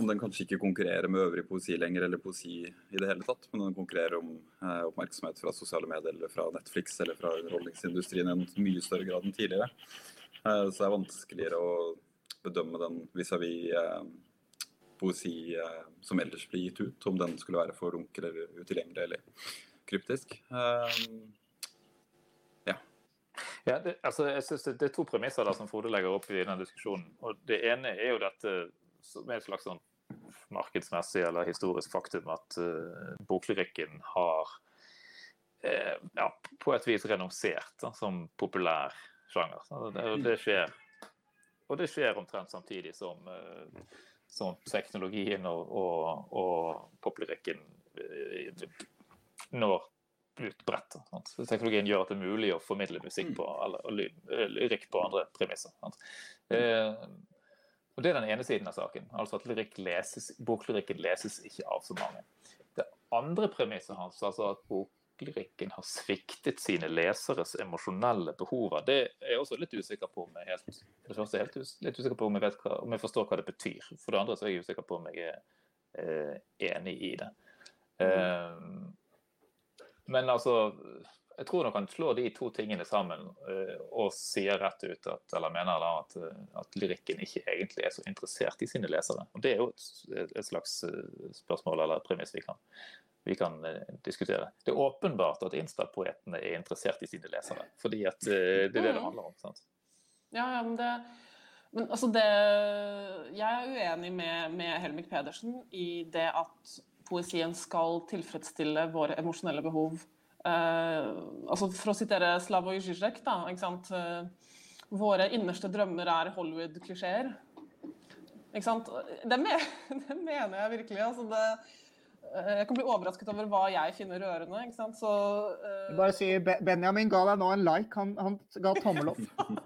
om den kanskje ikke konkurrerer med øvrig poesi lenger, eller poesi i det hele tatt, men den konkurrerer om eh, oppmerksomhet fra sosiale medier eller fra Netflix eller fra underholdningsindustrien i en mye større grad enn tidligere. Eh, så det er vanskeligere å bedømme den vis-à-vis -vis, eh, poesi som ellers blir gitt ut, om den skulle være for runkel eller utilgjengelig eller kryptisk. Ja, det, altså, jeg synes det, det, er to premisser der som Frode legger opp i denne diskusjonen. og Det ene er jo dette som er et slags sånn markedsmessig eller historisk faktum at uh, boklyrikken har uh, ja, på et vis renonsert da, som populær sjanger. Det, det, skjer, og det skjer omtrent samtidig som, uh, som teknologien og, og, og poplyrikken når utbredt. Teknologien gjør at det er mulig å formidle musikk på, eller lyrikk på andre premisser. Eh, og Det er den ene siden av saken. altså at leses, Boklyrikken leses ikke av så mange. Det andre premisset hans, altså at boklyrikken har sviktet sine leseres emosjonelle behover, det er jeg også litt usikker på om jeg helt, det første helt litt usikker på om jeg, vet hva, om jeg forstår hva det betyr. For det andre så er jeg usikker på om jeg er eh, enig i det. Mm. Men altså jeg tror nok han slår de to tingene sammen uh, og sier rett ut at, eller mener da, at, eh, at, lyrikken ikke egentlig er så interessert i sine lesere. Og Det er jo et, et slags uh, spørsmål eller premiss vi kan, vi kan diskutere. Det er åpenbart at Insta-poetene er interessert i sine lesere, fordi at det er det det mm. handler om. sant? Ja, ja, men det... Men altså det Jeg er uenig med, med Helmik Pedersen i det at poesien skal tilfredsstille våre emosjonelle behov. Uh, altså For å sitere Slavoj Žižek, da. ikke sant? Uh, våre innerste drømmer er Hollywood-klisjeer. Ikke sant? Det, me <laughs> det, mener jeg virkelig. altså det uh, jeg kan bli overrasket over hva jeg finner rørende. ikke sant? Så, uh... Bare si Benjamin ga deg nå en like. Han, han ga tommel opp.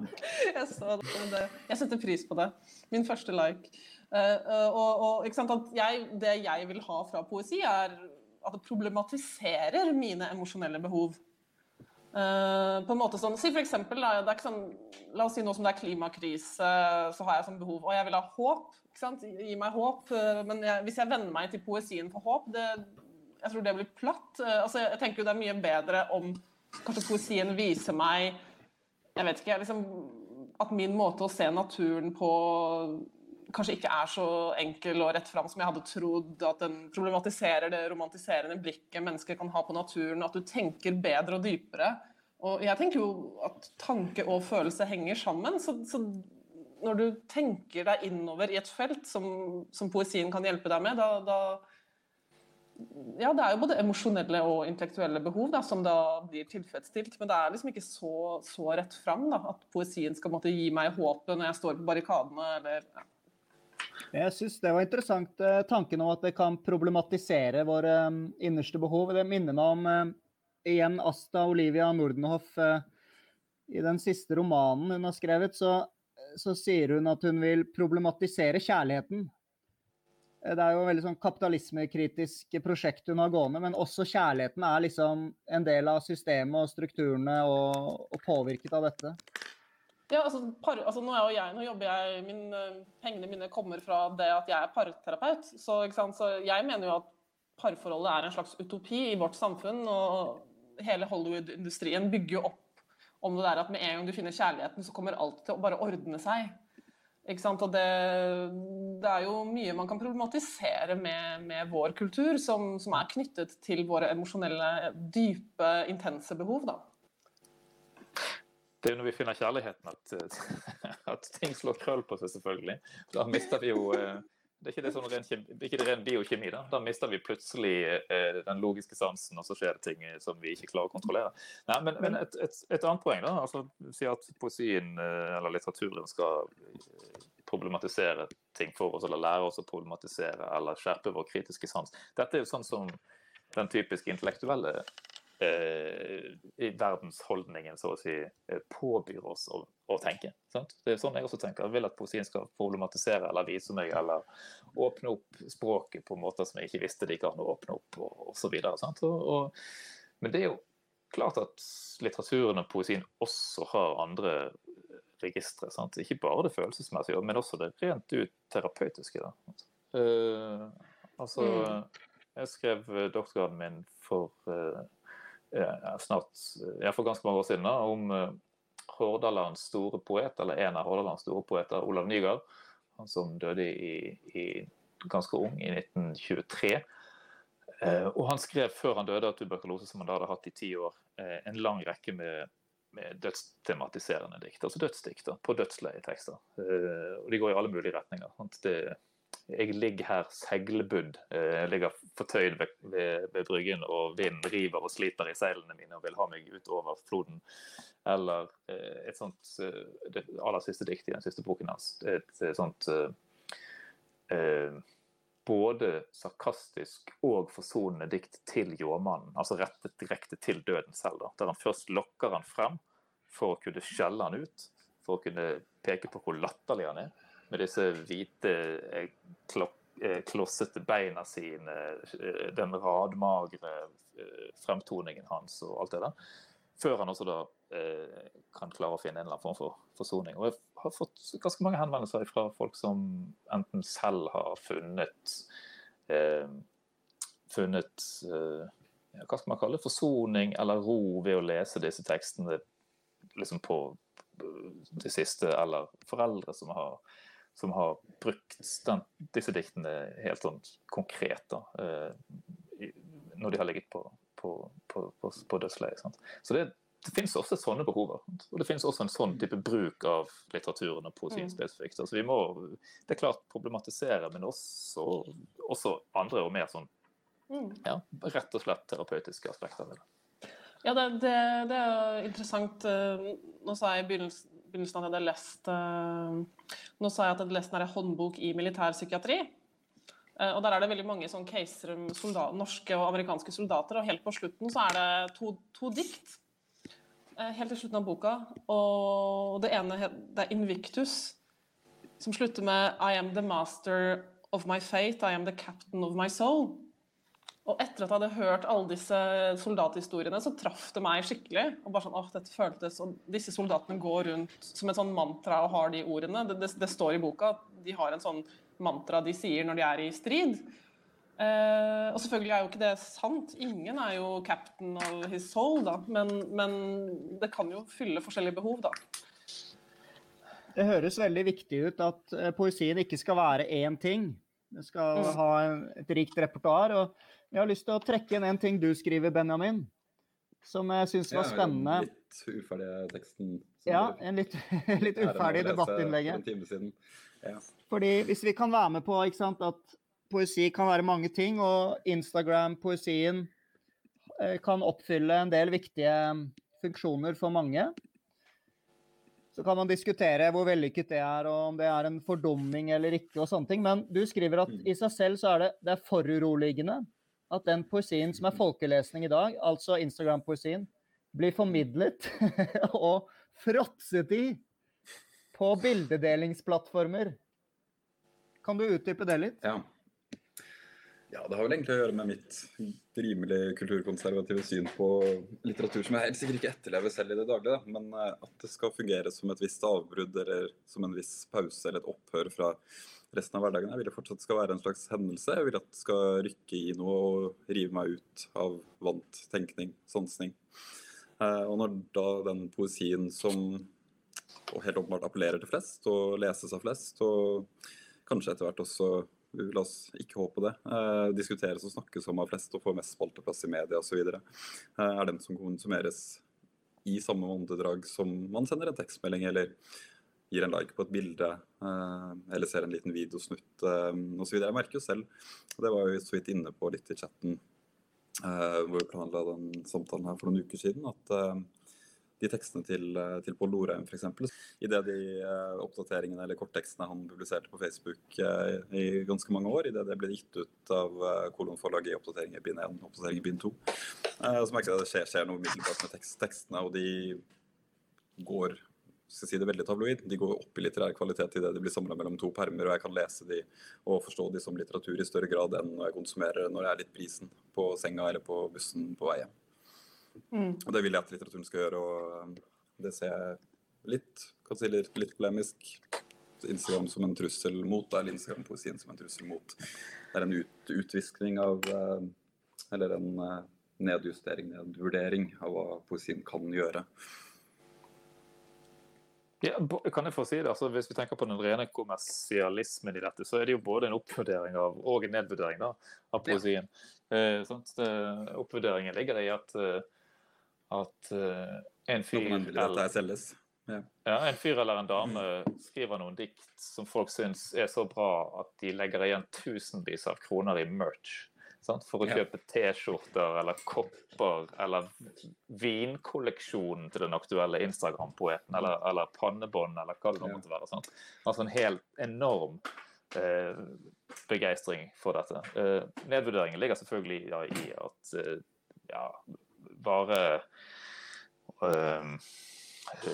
<laughs> jeg, så det. jeg setter pris på det. Min første like. Uh, og, og jeg, Det jeg vil ha fra poesi, er at det problematiserer mine emosjonelle behov. Uh, på en måte sånn, si for eksempel, da, sånn, La oss si nå som det er klimakrise, så har jeg sånn behov, og jeg vil ha håp. Gi meg håp. Men jeg, hvis jeg venner meg til poesien for håp, det, jeg tror det blir platt. Uh, altså, jeg tenker jo det er mye bedre om kanskje poesien viser meg jeg vet ikke, liksom, At min måte å se naturen på kanskje ikke er så enkel og rett fram som jeg hadde trodd. At den problematiserer det romantiserende blikket mennesker kan ha på naturen. At du tenker bedre og dypere. Og jeg tenker jo at tanke og følelse henger sammen. Så, så når du tenker deg innover i et felt som, som poesien kan hjelpe deg med, da, da, ja, det er jo både emosjonelle og intellektuelle behov da, som da blir tilfredsstilt. Men det er liksom ikke så, så rett fram da, at poesien skal måtte gi meg håpet når jeg står på barrikadene. eller ja. Jeg syns det var interessant eh, tanken om at det kan problematisere våre um, innerste behov. Det minner meg om uh, igjen Asta Olivia Nordenhoff. Uh, I den siste romanen hun har skrevet, så, så, sier hun at hun vil problematisere kjærligheten. Det er jo et veldig sånn kapitalismekritisk prosjekt hun har gående, men også kjærligheten er liksom en del av systemet og strukturene og, og påvirket av dette. Ja, altså, par, altså nå, jeg, nå, jobber jeg min, eh, Pengene mine kommer fra det at jeg er parterapeut. Så, så, jeg mener jo at parforholdet er en slags utopi i vårt samfunn. Og hele Hollywood-industrien bygger jo opp om det der at med en gang du finner kjærligheten, så kommer alt til å bare ordne seg. Ikke sant? Og det, det er jo mye man kan problematisere med, med vår kultur, som, som, er knyttet til våre emosjonelle, dype, intense behov. da det er jo når vi finner kjærligheten at, <laughs> at, ting slår krøll på seg, selvfølgelig. Da mister vi jo eh, det er ikke det, sånn ren, ikke det ren biokjemi. Da. da mister vi plutselig eh, den logiske sansen, og så skjer det ting som vi ikke klarer å kontrollere. Nei, men, men et, et, et, annet poeng, da, altså si at poesien eh, eller litteraturen skal problematisere ting for oss, eller lære oss å problematisere eller skjerpe vår kritiske sans. Dette er jo sånn som den typiske intellektuelle Eh, verdensholdningen så å si eh, påbyr oss å, å tenke. Sant? Det er sånn jeg også tenker. Jeg vil at poesien skal problematisere eller vise meg eller åpne opp språket på måter som jeg ikke visste de kan åpne opp, og osv. Men det er jo klart at litteraturen og poesien også har andre registre. Sant? Ikke bare det følelsesmessige, men også det rent ut terapeutiske. Uh, altså, mm. jeg skrev doktorgraden min for uh, snart, ja, for ganske mange år siden, da, om uh, Hordalands store poet, eller en av Hordalands store poeter, Olav Nygaard. Han som døde i, i ganske ung, i 1923. Eh, og han skrev før han døde av tuberkulose, som han da hadde hatt i ti år, eh, en lang rekke med med dødstematiserende dikt, altså dødsdikt på dødsleietekster. Eh, og de går i alle mulige retninger. Sant? Det, jeg ligger her seglebudd. Jeg ligger fortøyd ved, ved, ved, bryggen, og vinden river og sliter i seilene mine og vil ha meg utover floden. Eller et sånt Det aller siste diktet i den siste boken hans. Et sånt eh, både sarkastisk og forsonende dikt til jåmannen, altså rettet direkte til døden selv. Da, der han først lokker han frem for å kunne skjelle han ut, for å kunne peke på hvor latterlig han er, med disse hvite, eh, eh, klossete beina sine, eh, den radmagre fremtoningen hans og alt det der. Før han også da kan klare å finne en eller annen form for forsoning. Og jeg har fått ganske mange henvendelser fra folk som enten selv har funnet eh, funnet eh, hva skal man kalle det, forsoning eller ro ved å lese disse tekstene liksom på det siste, eller foreldre som har, som har brukt den, disse diktene helt sånn konkret da, eh, når de har ligget på, på, på, på, på dødsleiet. Så det, det finnes også sånne behover. Og det finnes også en sånn type bruk av litteraturen og poesien mm. spesifikt. Altså vi må det er klart problematisere, men også, også andre og mer sånn mm. ja, rett og slett terapeutiske aspekter ved det. Ja, det, det, det er jo interessant. Eh, nå sa jeg i begynnelsen, begynnelsen at jeg hadde lest eh, Nå sa jeg at jeg hadde lest en håndbok i militærpsykiatri. Eh, og Der er det veldig mange sånn caser om soldat, norske og amerikanske soldater. og Helt på slutten så er det to, to dikt Eh, helt til slutten av boka. Og det ene det er Invictus, som slutter med I am the master of my fate, I am the captain of my soul. Og etter at jeg hadde hørt alle disse soldathistoriene, så traff det meg skikkelig. Og bare sånn, åh, dette føltes, og Disse soldatene går rundt som et sånn mantra og har de ordene. Det, det, det står i boka at de har en sånn mantra de sier når de er i strid. Eh, og selvfølgelig er jo ikke det sant. Ingen er jo captain of his soul, da. Men, men, det kan jo fylle forskjellige behov, da. Det høres veldig viktig ut at uh, poesien ikke skal være én ting. Det skal mm. ha et rikt repertoar. Og jeg har lyst til å trekke inn en ting du skriver, Benjamin, som jeg syns var spennende. Ja, litt uferdig teksten. Ja, en litt, <laughs> litt uferdig debattinnlegget. Ja. Fordi hvis vi kan være med på sant, at poesi kan være mange ting, og Instagram-poesien eh, kan oppfylle en del viktige funksjoner for mange. Så kan man diskutere hvor vellykket det er, og om det er en fordumming eller ikke. og sånne ting. Men du skriver at i seg selv så er det, det er foruroligende at den poesien som er folkelesning i dag, altså Instagram-poesien, blir formidlet <laughs> og fråtset i på bildedelingsplattformer. Kan du utdype det litt? Ja. Ja, Det har vel egentlig å gjøre med mitt rimelig kulturkonservative syn på litteratur, som jeg helt sikkert ikke etterlever selv i det daglige. Da. Men eh, at det skal fungere som et visst avbrudd eller som en viss pause eller et opphør fra resten av hverdagen. Jeg vil det fortsatt skal være en slags hendelse. Jeg vil at det skal rykke i noe og rive meg ut av vant tenkning, sansning. Eh, og når da den poesien som og helt åpenbart appellerer til flest og leses av flest, og kanskje etter hvert også La oss ikke håpe det. Eh, diskuteres og snakkes om av flest og får mest spalteplass i media osv. Eh, er den som konsumeres i samme åndedrag som man sender en tekstmelding eller gir en like på et bilde eh, eller ser en liten videosnutt eh, osv. Jeg merker jo selv, og det var jo så vidt inne på litt i chatten eh, hvor vi planla den samtalen her for noen uker siden, at de tekstene til, til Pål Lorheim f.eks. Idet de oppdateringene eller korttekstene han publiserte på Facebook i ganske mange år, idet det ble gitt ut av kolonforlaget i oppdatering i bind 1 oppdatering i bind 2, uh, så merker jeg at det skjer, skjer noe umiddelbart med tekst, tekstene, og de går skal si det veldig tabloid. De går opp i litterær kvalitet idet de blir samla mellom to permer, og jeg kan lese de og forstå de som litteratur i større grad enn når jeg konsumerer når jeg er litt brisen på senga eller på bussen på vei hjem. Mm. Og det vil jeg at litteraturen skal gjøre, og det ser jeg litt, kan si litt, litt polemisk. Instagram som en trussel mot, eller Instagram-poesien som en trussel mot. Det er en ut, utviskning av uh, Eller en uh, nedjustering, nedvurdering av hva poesien kan gjøre. Ja, kan jeg få si det? Altså, hvis vi tenker på den rene kommersialismen i dette, så er det jo både en oppvurdering av, og en nedvurdering da, av poesien. Ja. Eh, oppvurderingen ligger i at eh, at uh, en fyr eller. Ja. ja. en fyr eller en dame skriver noen dikt som folk syns er så bra at de legger igjen tusenvis av kroner i merch. Sant? For å kjøpe T-skjorter eller kopper eller vinkolleksjonen til den aktuelle Instagram-poeten, eller, eller pannebånd, eller hva det nå måtte være. Sant? Altså en helt enorm eh, begeistring for dette. Eh, nedvurderingen ligger selvfølgelig ja, i at eh, ja, bare eh,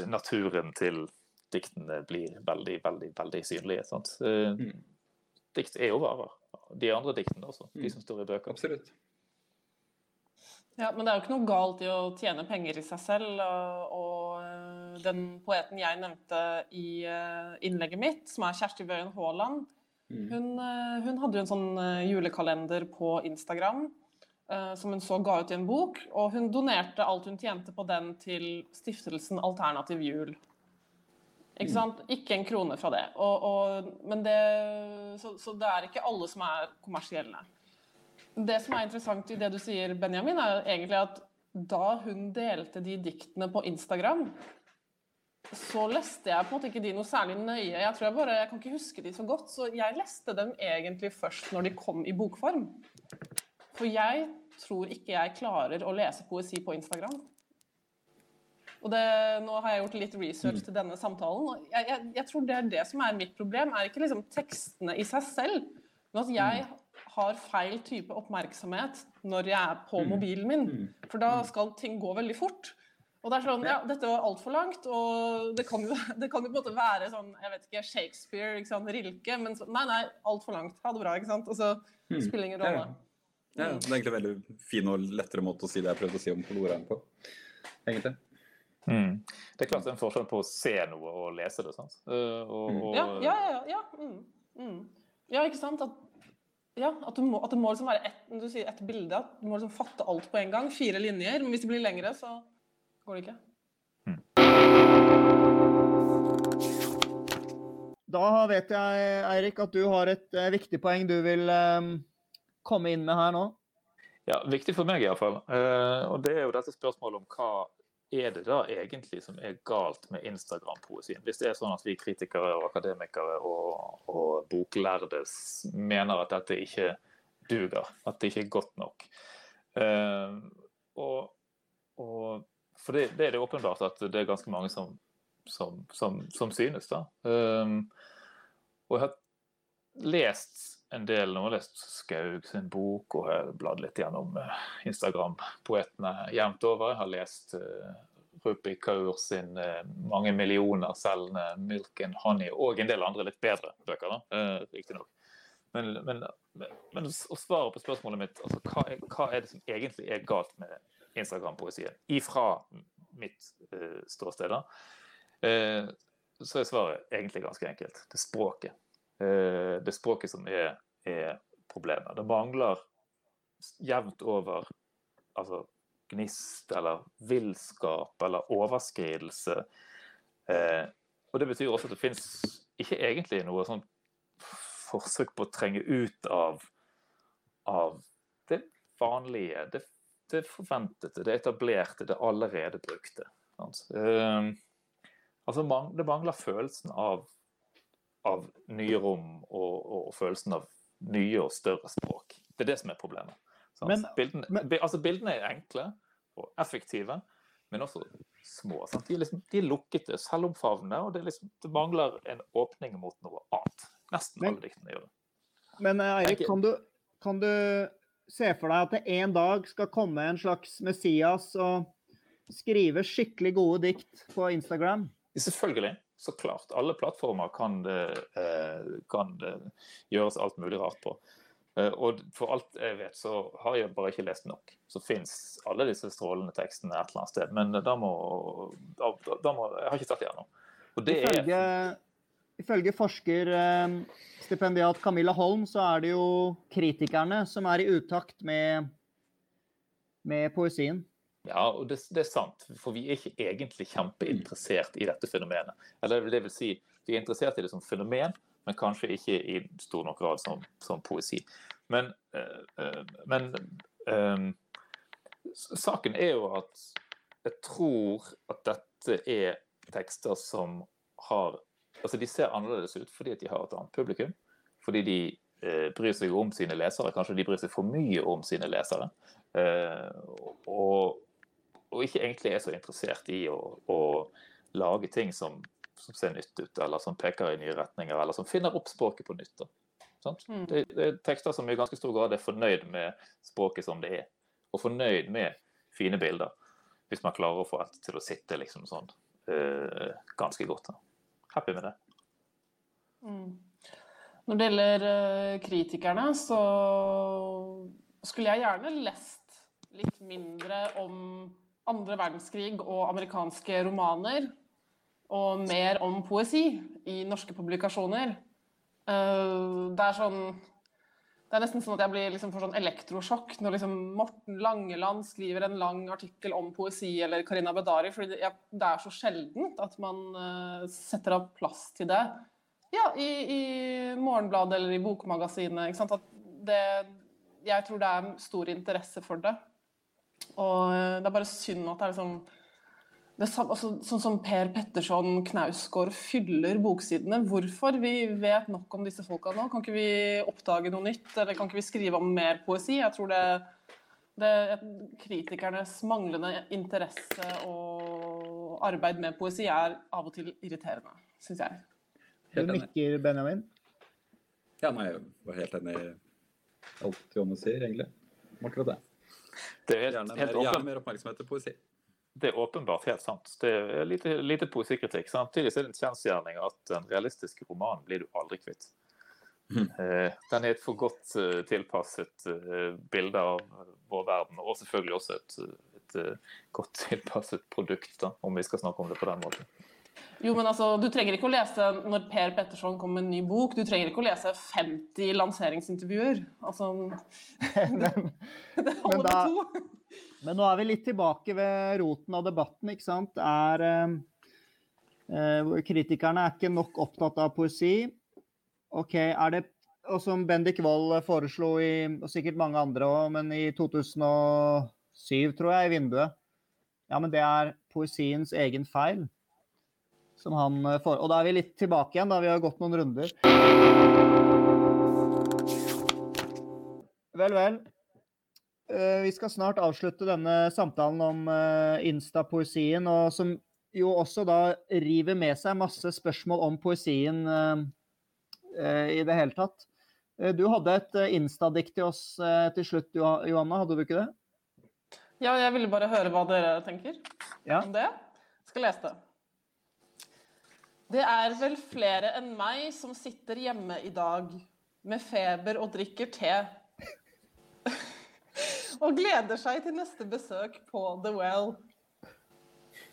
naturen til diktene blir veldig, veldig, veldig synlige. Sant? Eh, mm. Dikt er jo varer de andre diktene også. De mm. som står i bøker. Absolutt. Ja, Men det er jo ikke noe galt i å tjene penger i seg selv. Og, eh, den poeten jeg nevnte i eh, innlegget mitt, som er Kjersti Wøien Haaland, mm. hun, eh, hun, hadde jo en sånn julekalender på Instagram som hun så ga ut i en bok. Og hun donerte alt hun tjente på den til stiftelsen Alternativ jul. Ikke sant? Ikke en krone fra det. Og, og, men det så, så, det er ikke alle som er kommersielle. Det som er interessant i det du sier, Benjamin, er egentlig at da hun delte de diktene på Instagram, så leste jeg på en måte ikke de noe særlig nøye. Jeg tror jeg bare, jeg kan ikke huske de så godt, så jeg leste dem egentlig først når de kom i bokform. For jeg tror ikke jeg klarer å lese poesi på Instagram. Og det, nå har jeg gjort litt research til denne samtalen. og jeg, jeg, jeg, tror det er det som er mitt problem. er ikke liksom tekstene i seg selv, men at jeg har feil type oppmerksomhet når jeg er på mm. mobilen min. Mm. For da mm. skal ting gå veldig fort. Og det er sånn, ja, Dette var altfor langt, og det kan, jo, <laughs> det kan jo på en måte være sånn jeg vet ikke, Shakespeare, ikke sant, Rilke, men så, nei, nei, altfor langt. Ha det bra. ikke sant? Og så spiller ingen rolle. Ja, Det er egentlig en veldig fin og lettere måte å si det jeg prøvde å si om Koloraen på. egentlig. Mm. Det er klart det er en forskjell på å se noe og lese det. sant? Uh, og, mm. og... Ja, ja, ja. ja. Mm. Mm. ja ikke sant? At, ja, at, må, at det må liksom være ett du sier et bilde, at du må liksom fatte alt på en gang. Fire linjer. Men hvis det blir lengre, så går det ikke. Mm. Da vet jeg, Eirik, at du har et uh, viktig poeng du vil um, komme inn med her nå. Ja, viktig for meg iallfall. Uh, og det er jo dette spørsmålet om hva er det da egentlig som er galt med Instagram-poesien? Hvis det er sånn at vi kritikere og akademikere og, og boklærde mener at dette ikke duger, at det ikke er godt nok. Uh, og, og, for det, det, er det åpenbart at det er ganske mange som, som, som, som synes. da. Uh, og jeg har lest en del nå. lest Skaug sin bok og har bladd litt gjennom eh, Instagram-poetene jevnt over. Jeg har lest uh, Rupi Kaur sin uh, mange millioner selgende 'Milk and Honey' og en del andre litt bedre bøker, da, uh, riktignok. Men, men, men, å svare på spørsmålet mitt, altså, hva, er, hva er det som egentlig er galt med Instagram-poesien? Ifra mitt uh, ståsted, da, så er svaret egentlig ganske enkelt. Det er språket. Eh, det språket som er, er problemet. Det mangler jevnt over altså, gnist eller villskap eller overskridelse. Eh, og det betyr også at det fins ikke egentlig noe sånn forsøk på å trenge ut av, av det vanlige, det, det, forventede, det etablerte, det allerede brukte. Eh, altså, det mangler følelsen av av nye rom og, og, følelsen av nye og større språk. Det er det som er problemet. Men, bildene, men, altså, bildene, er enkle og effektive, men også små. De er, liksom, de, er lukkete, selvomfavnende, og det, liksom, det, mangler en åpning mot noe annet. Nesten men, alle diktene gjør det. Men eh, Eirik, kan du, kan du se for deg at det en dag skal komme en slags Messias og skrive skikkelig gode dikt på Instagram? Selvfølgelig så klart. Alle plattformer kan det, eh, kan det gjøres alt mulig rart på. Eh, og for alt jeg vet, så har jeg bare ikke lest nok. Så fins alle disse strålende tekstene et eller annet sted. Men da må, da, da må Jeg har ikke sett det Og det ifølge er Ifølge forskerstipendiat Camilla Holm, så er det jo kritikerne som er i utakt med, med poesien. Ja, og det, det, er sant. For vi er ikke egentlig kjempeinteressert i dette fenomenet. Eller det vil si, vi er interessert i det som fenomen, men kanskje ikke i stor nok grad som, som poesi. Men, øh, men øh, saken er jo at jeg tror at dette er tekster som har Altså, de ser annerledes ut fordi at de har et annet publikum. Fordi de bryr seg om sine lesere. Kanskje de bryr seg for mye om sine lesere. Og, og, ikke egentlig er så interessert i å, å lage ting som, som, ser nytt ut, eller som peker i nye retninger, eller som finner opp språket på nytt. Mm. Det, det, er tekster som i ganske stor grad er fornøyd med språket som det er. Og fornøyd med fine bilder. Hvis man klarer å få alt til å sitte liksom sånn øh, ganske godt. Da happy med det. Mm. Når det gjelder uh, kritikerne, så skulle jeg gjerne lest litt mindre om andre verdenskrig og amerikanske romaner. Og mer om poesi i norske publikasjoner. Uh, det er sånn det er nesten sånn at jeg blir liksom får sånn elektrosjokk når liksom Morten Langeland skriver en lang artikkel om poesi, eller Karina Bedari, for det, er så sjeldent at man uh, setter av plass til det. Ja, i, i Morgenbladet eller i Bokmagasinet. Ikke sant? At det, jeg tror det er stor interesse for det. Og uh, det er bare synd at det er liksom det, altså, sånn som Per Petterson Knausgård fyller boksidene. Hvorfor? Vi vet nok om disse folka nå. Kan ikke vi oppdage noe nytt? Eller kan ikke vi skrive om mer poesi? Jeg tror det, det Kritikernes manglende interesse og arbeid med poesi er av og til irriterende, syns jeg. Du nikker, Benjamin? Ja, nei, jeg var helt enig i alt Jonne sier, egentlig. Akkurat det. Det er helt, helt mer, gjerne mer oppmerksomhet til poesi det er åpenbart helt sant. Det er lite, lite poesikritikk. Samtidig er det en kjensgjerning at en realistisk roman blir du aldri kvitt. Mm. Den er et for godt eh, tilpasset eh, bilde av vår verden, og selvfølgelig også et, et godt <laughs> tilpasset produkt, da, om vi skal snakke om det på den måten. Jo, men altså, Du trenger ikke å lese når Per Petterson kommer med en ny bok, du trenger ikke å lese 50 lanseringsintervjuer. Altså, <laughs> det, det holder med to. Men nå er vi litt tilbake ved roten av debatten, ikke sant. Er, eh, kritikerne er ikke nok opptatt av poesi. OK, er det og som Bendik Wold foreslo, i, og sikkert mange andre òg, men i 2007, tror jeg, i Vinduet. Ja, men det er poesiens egen feil. Som han får. og da er vi litt tilbake igjen, da vi har gått noen runder. Vel, vel. Eh, vi skal snart avslutte denne samtalen om eh, Insta-poesien, og som jo også da river med seg masse spørsmål om poesien eh, i det hele tatt. Du hadde et Insta-dikt til oss til slutt, Johanna, hadde du ikke det? Ja, jeg ville bare høre hva dere tenker ja. om det. Jeg skal lese det. Det er vel flere enn meg som sitter hjemme i dag med feber og drikker te <laughs> og gleder seg til neste besøk på The Well.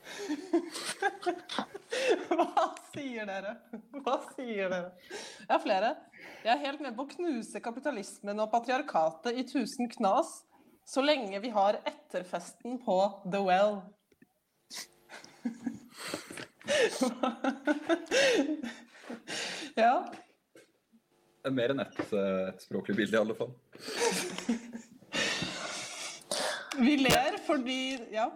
<laughs> Hva sier dere? Hva sier dere? Jeg har flere. Jeg er helt med på å knuse kapitalismen og patriarkatet i tusen knas så lenge vi har etterfesten på The Well. <laughs> <laughs> ja. Det er mer enn ett et språklig bilde, i alle fall. Vi ler fordi Ja.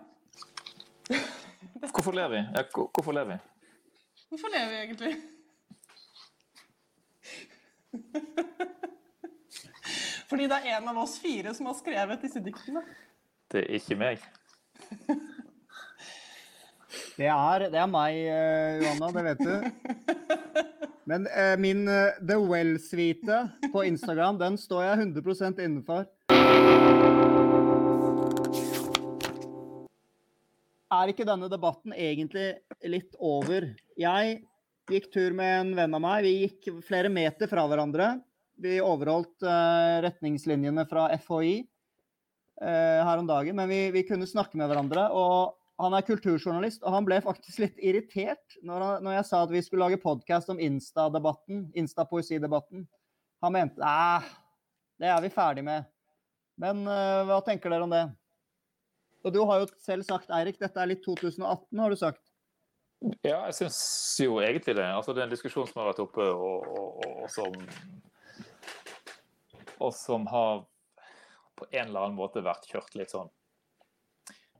Hvorfor ler vi? Ja, hvorfor ler vi? Hvorfor ler vi egentlig? Fordi det er en av oss fire som har skrevet disse diktene. Det er ikke meg. Det er, det er meg, uh, Johanna, det vet du. <laughs> Men uh, min uh, The Well-suite på Instagram, den står jeg 100 innenfor. er ikke denne debatten egentlig litt over? Jeg gikk tur med en venn av meg. Vi gikk flere meter fra hverandre. Vi overholdt retningslinjene fra FHI eh, her om dagen, men vi, vi, kunne snakke med hverandre. og Han er kulturjournalist, og han ble faktisk litt irritert når, han, når jeg sa at vi skulle lage podkast om Insta-debatten, Insta-poesidebatten. Han mente æh, det er vi ferdig med. Men uh, hva tenker dere om det? Og du har jo selv sagt, Eirik, dette er litt 2018, har du sagt? Ja, jeg syns jo egentlig det. Altså, det er en diskusjon som har vært oppe, og, og, og, og, som Og som har på en eller annen måte vært kjørt litt sånn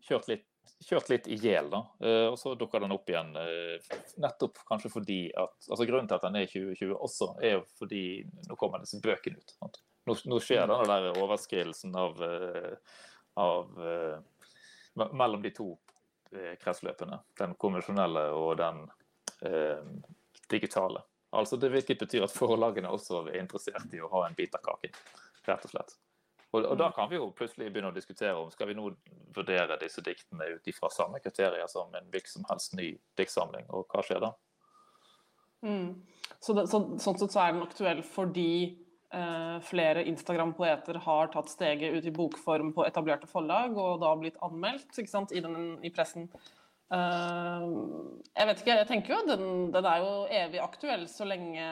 Kjørt litt kjørt litt i hjel, da. Uh, og så dukker den opp igjen. Uh, nettopp kanskje fordi at altså Grunnen til at den er i 2020 også, er jo fordi nå kommer disse bøkene ut. Nå, nå, skjer den denne der overskridelsen av, uh, av mellom de to kretsløpene. Den konvensjonelle og den digitale. Altså det Hvilket betyr at forlagene også er interessert i å ha en bit av kaken, rett og slett. Og, og, da mm. kan vi jo plutselig begynne å diskutere om skal vi nå vurdere disse diktene ut ifra samme kriterier som en hvilken som helst ny diktsamling, og hva skjer da? Mm. Så, det, så, sånn sett så er den aktuell fordi eh, flere Instagram-poeter har tatt steget ut i bokform på etablerte forlag, og da blitt anmeldt sant, i, den, i, pressen. Uh, jeg vet ikke, jeg tenker jo den, den er jo evig aktuell så lenge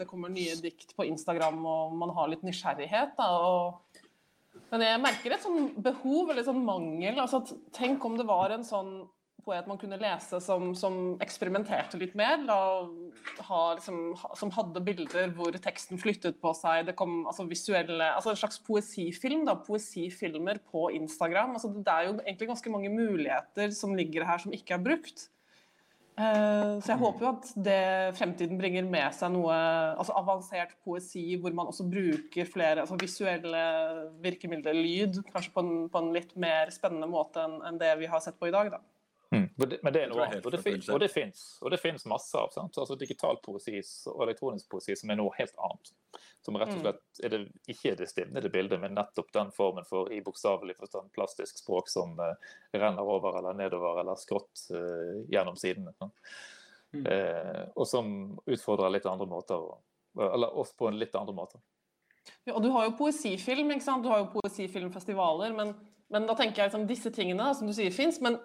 det kommer nye dikt på Instagram og man har litt nysgjerrighet. Da, og men jeg merker et sånn behov eller sånn mangel. Altså tenk om det var en sånn poet man kunne lese som, som eksperimenterte litt mer. La, ha, liksom, som hadde bilder hvor teksten flyttet på seg. Det kom altså, visuelle altså En slags poesifilm. Da, poesifilmer på Instagram. Altså, det er jo egentlig ganske mange muligheter som ligger her som ikke er brukt. Eh, så jeg håper jo at det fremtiden bringer med seg noe altså avansert poesi hvor man også bruker flere altså visuelle virkemidler, lyd, kanskje på en, på en litt mer spennende måte enn det vi har sett på i dag. da. Mm. Men det er noe annet, og det, finnes, og det finnes, og det finnes masse av. Sant? Altså Digital poesi og elektronisk poesi som er noe helt annet. Som rett og mm. slett er det, ikke er det stivnede bildet, men nettopp den formen for i bokstavelig forstand plastisk språk som uh, renner over eller nedover eller skrått uh, gjennom sidene. Mm. Uh, og som utfordrer litt andre måter, eller oss på en litt andre måte. Ja, og du har jo poesifilm, ikke sant? du har jo poesifilmfestivaler, men, men da tenker jeg liksom disse tingene som du sier fins, men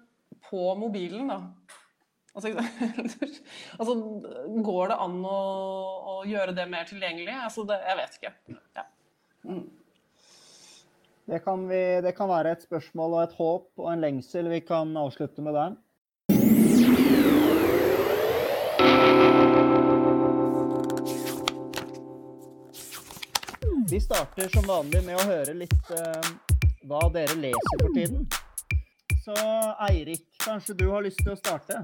på mobilen, da. Altså, <laughs> altså, går det an å, å, gjøre det mer tilgjengelig? Altså, det, jeg vet ikke. Ja. Mm. Det, kan vi, det kan være et spørsmål og et håp og en lengsel vi kan avslutte med der. Vi starter som vanlig med å høre litt uh, hva dere leser for tiden. Så Eirik, kanskje du har lyst til å starte?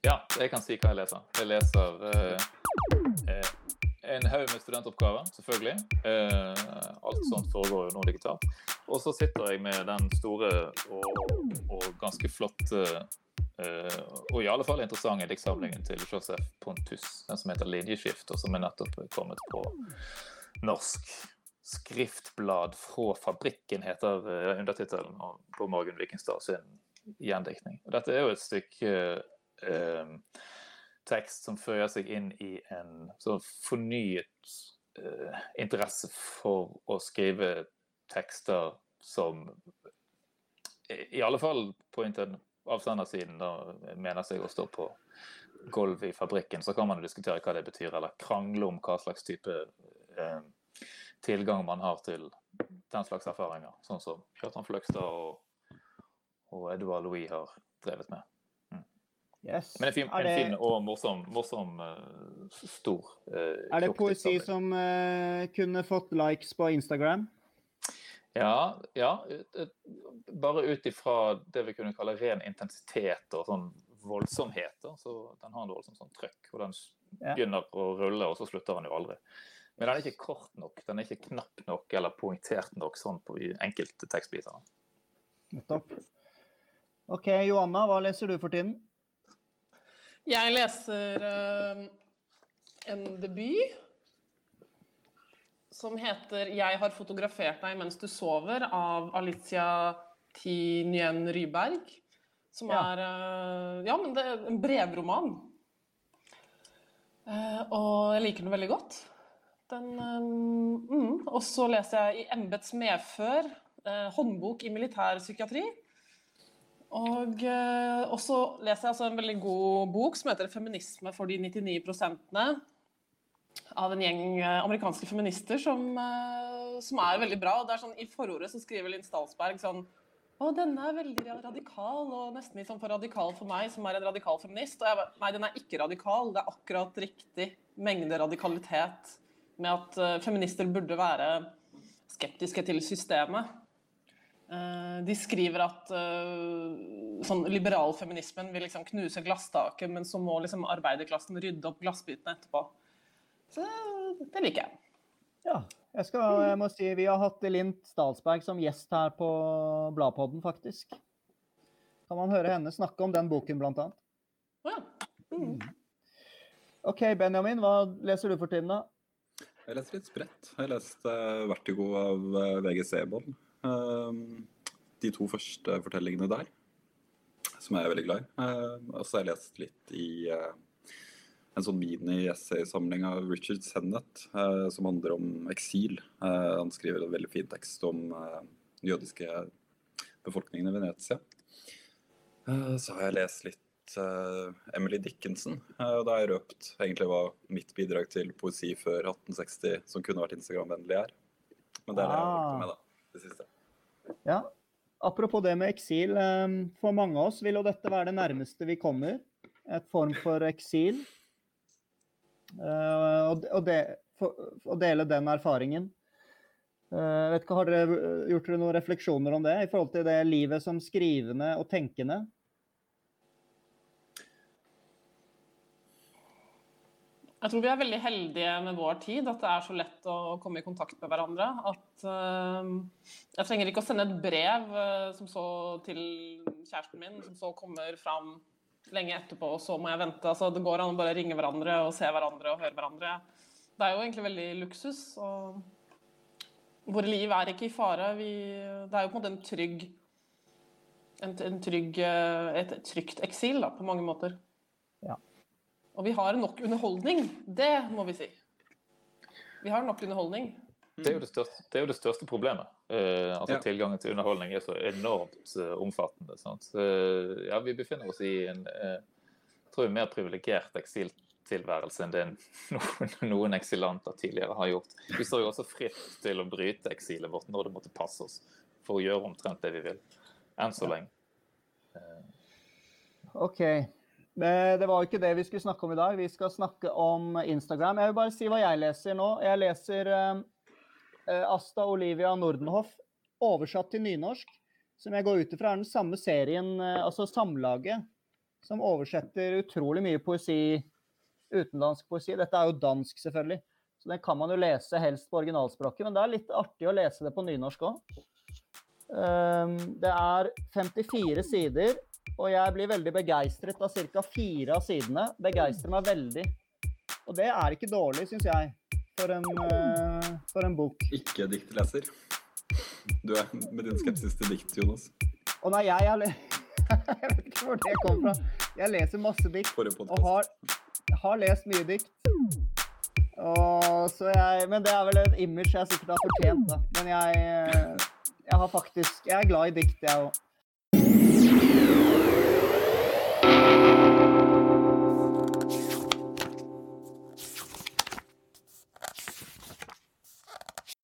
Ja, jeg kan si hva jeg leser. Jeg leser eh, eh, en haug med studentoppgaver, selvfølgelig. Eh, alt sånt foregår jo nå digitalt. Og så sitter jeg med den store og, og ganske flotte eh, og i alle fall interessante diktsamlingen til Joseph Pontus, den som heter 'Linjeskift', og som er nettopp kommet på norsk. 'Skriftblad fra fabrikken' heter eh, undertittelen på Morgan Vikingstad sin gjendiktning. Dette er jo et stykke eh, tekst som føyer seg inn i en sånn fornyet eh, interesse for å skrive tekster som i alle fall på avsendersiden da mener seg å stå på gulvet i fabrikken. Så kan man diskutere hva det betyr, eller krangle om hva slags type eh, tilgang man har til den slags erfaringer, sånn som Kjartan Fløgstad og, og Edouard Louis har drevet med. Mm. Yes. Men en fin, det... en fin og morsom, morsom uh, stor uh, Er det poesi som uh, kunne fått likes på Instagram? Ja, ja. Bare ut ifra det vi kunne kalle ren intensitet og sånn voldsomheter. Så den har en voldsomt sånn trøkk. Og den begynner å rulle, og så slutter den jo aldri. Men den er ikke kort nok, den er ikke knapp nok eller poengtert nok sånn på enkelte tekstbiter. Nettopp. OK, Johanna, hva leser du for tiden? Jeg leser uh, en debut som heter 'Jeg har fotografert deg mens du sover' av Alicia T. Nguyen Ryberg. Som ja. er uh, Ja, men det er en brevroman. Uh, og jeg liker den veldig godt. Den, um, mm. Og så leser jeg i embets medfør eh, håndbok i militærpsykiatri. Og, eh, og så leser jeg altså en veldig god bok som heter 'Feminisme for de 99 av en gjeng eh, amerikanske feminister som, eh, som, er veldig bra. Det er sånn, I forordet så skriver Linn Stalsberg sånn å, denne er veldig radikal, og nesten litt sånn for radikal for meg, som er en radikal feminist. Og jeg bare, nei, den er ikke radikal. Det er akkurat riktig mengde radikalitet med at uh, feminister burde være skeptiske til systemet. Eh, de skriver at sånn liberalfeminismen vil liksom knuse glasstaket, men så må liksom arbeiderklassen rydde opp glassbitene etterpå. Så det liker jeg. Ja. Jeg, skal, jeg må si vi har hatt Lint Statsberg som gjest her på Bladpodden, faktisk. Kan man høre henne snakke om den boken, blant annet. Ja. Mm. OK, Benjamin, hva leser du for tiden, da? Jeg leser litt spredt. Jeg leste uh, 'Vertigo' av uh, eh, VG Sebon. Uh, de to første fortellingene der, som jeg er veldig glad i. Uh, og så har jeg lest litt i uh, en sånn mini-essaysamling av Richard Sennett uh, som handler om eksil. han skriver en veldig fin tekst om den jødiske befolkningen i Venezia. så har jeg lest litt uh, Emily Dickinson. Uh, og da har jeg røpt egentlig hva mitt bidrag til poesi før 1860 som kunne vært Instagram-vennlig, er. Men det er det jeg har holdt med, da. Det siste. Ja. Apropos det med eksil. Um, for mange av oss vil jo dette være det nærmeste vi kommer. Et form for eksil. Uh, og, og, de, for, å dele den erfaringen. Uh, vet ikke, Har dere gjort dere noen refleksjoner om det i forhold til det livet som skrivende og tenkende? Jeg tror vi er veldig heldige med vår tid, at det er så lett å komme i kontakt med hverandre. At uh, jeg trenger ikke å sende et brev uh, så til kjæresten min, som så kommer fram lenge etterpå, og så må jeg vente. Altså, det går an å bare ringe hverandre og se hverandre og høre hverandre. Det er jo egentlig veldig luksus. og Våre liv er ikke i fare. Vi, det er jo på en måte en trygg, en, en trygg uh, et trygt eksil da, på mange måter. Og vi har nok underholdning. Det må vi si. Vi har nok underholdning. Det er jo det største, det jo det største problemet. Uh, altså ja. Tilgangen til underholdning er så enormt uh, omfattende. Uh, ja, vi befinner oss i en tror jeg, mer privilegert eksiltilværelse enn det <laughs> noen, noen, eksilanter tidligere har gjort. Vi står jo også fritt til å bryte eksilet vårt når det måtte passe oss, for å gjøre omtrent det vi vil. Enn så lenge. OK. Det var jo ikke det vi skulle snakke om i dag. Vi skal snakke om Instagram. Jeg vil bare si hva jeg leser nå. Jeg leser uh, Asta Olivia Nordenhoff oversatt til nynorsk, som jeg går ut ifra er den samme serien, altså Samlaget, som oversetter utrolig mye poesi, utenlandsk poesi. Dette er jo dansk, selvfølgelig, så den kan man jo lese helst på originalspråket. Men det er litt artig å lese det på nynorsk òg. Det er 54 sider og jeg blir veldig begeistret av ca. fire av sidene. Begeistrer meg veldig. Og det er ikke dårlig, syns jeg, for en, uh, for en bok. Ikke diktleser. Du er med din skepsis til dikt, Jonas. Å nei, jeg, jeg, <laughs> jeg vet ikke hvor det kommer fra. Jeg leser masse dikt. Og har, har lest mye dikt. Og, jeg, men det er vel et image jeg sikkert har fortjent, da. Men jeg, jeg har faktisk Jeg er glad i dikt, jeg òg.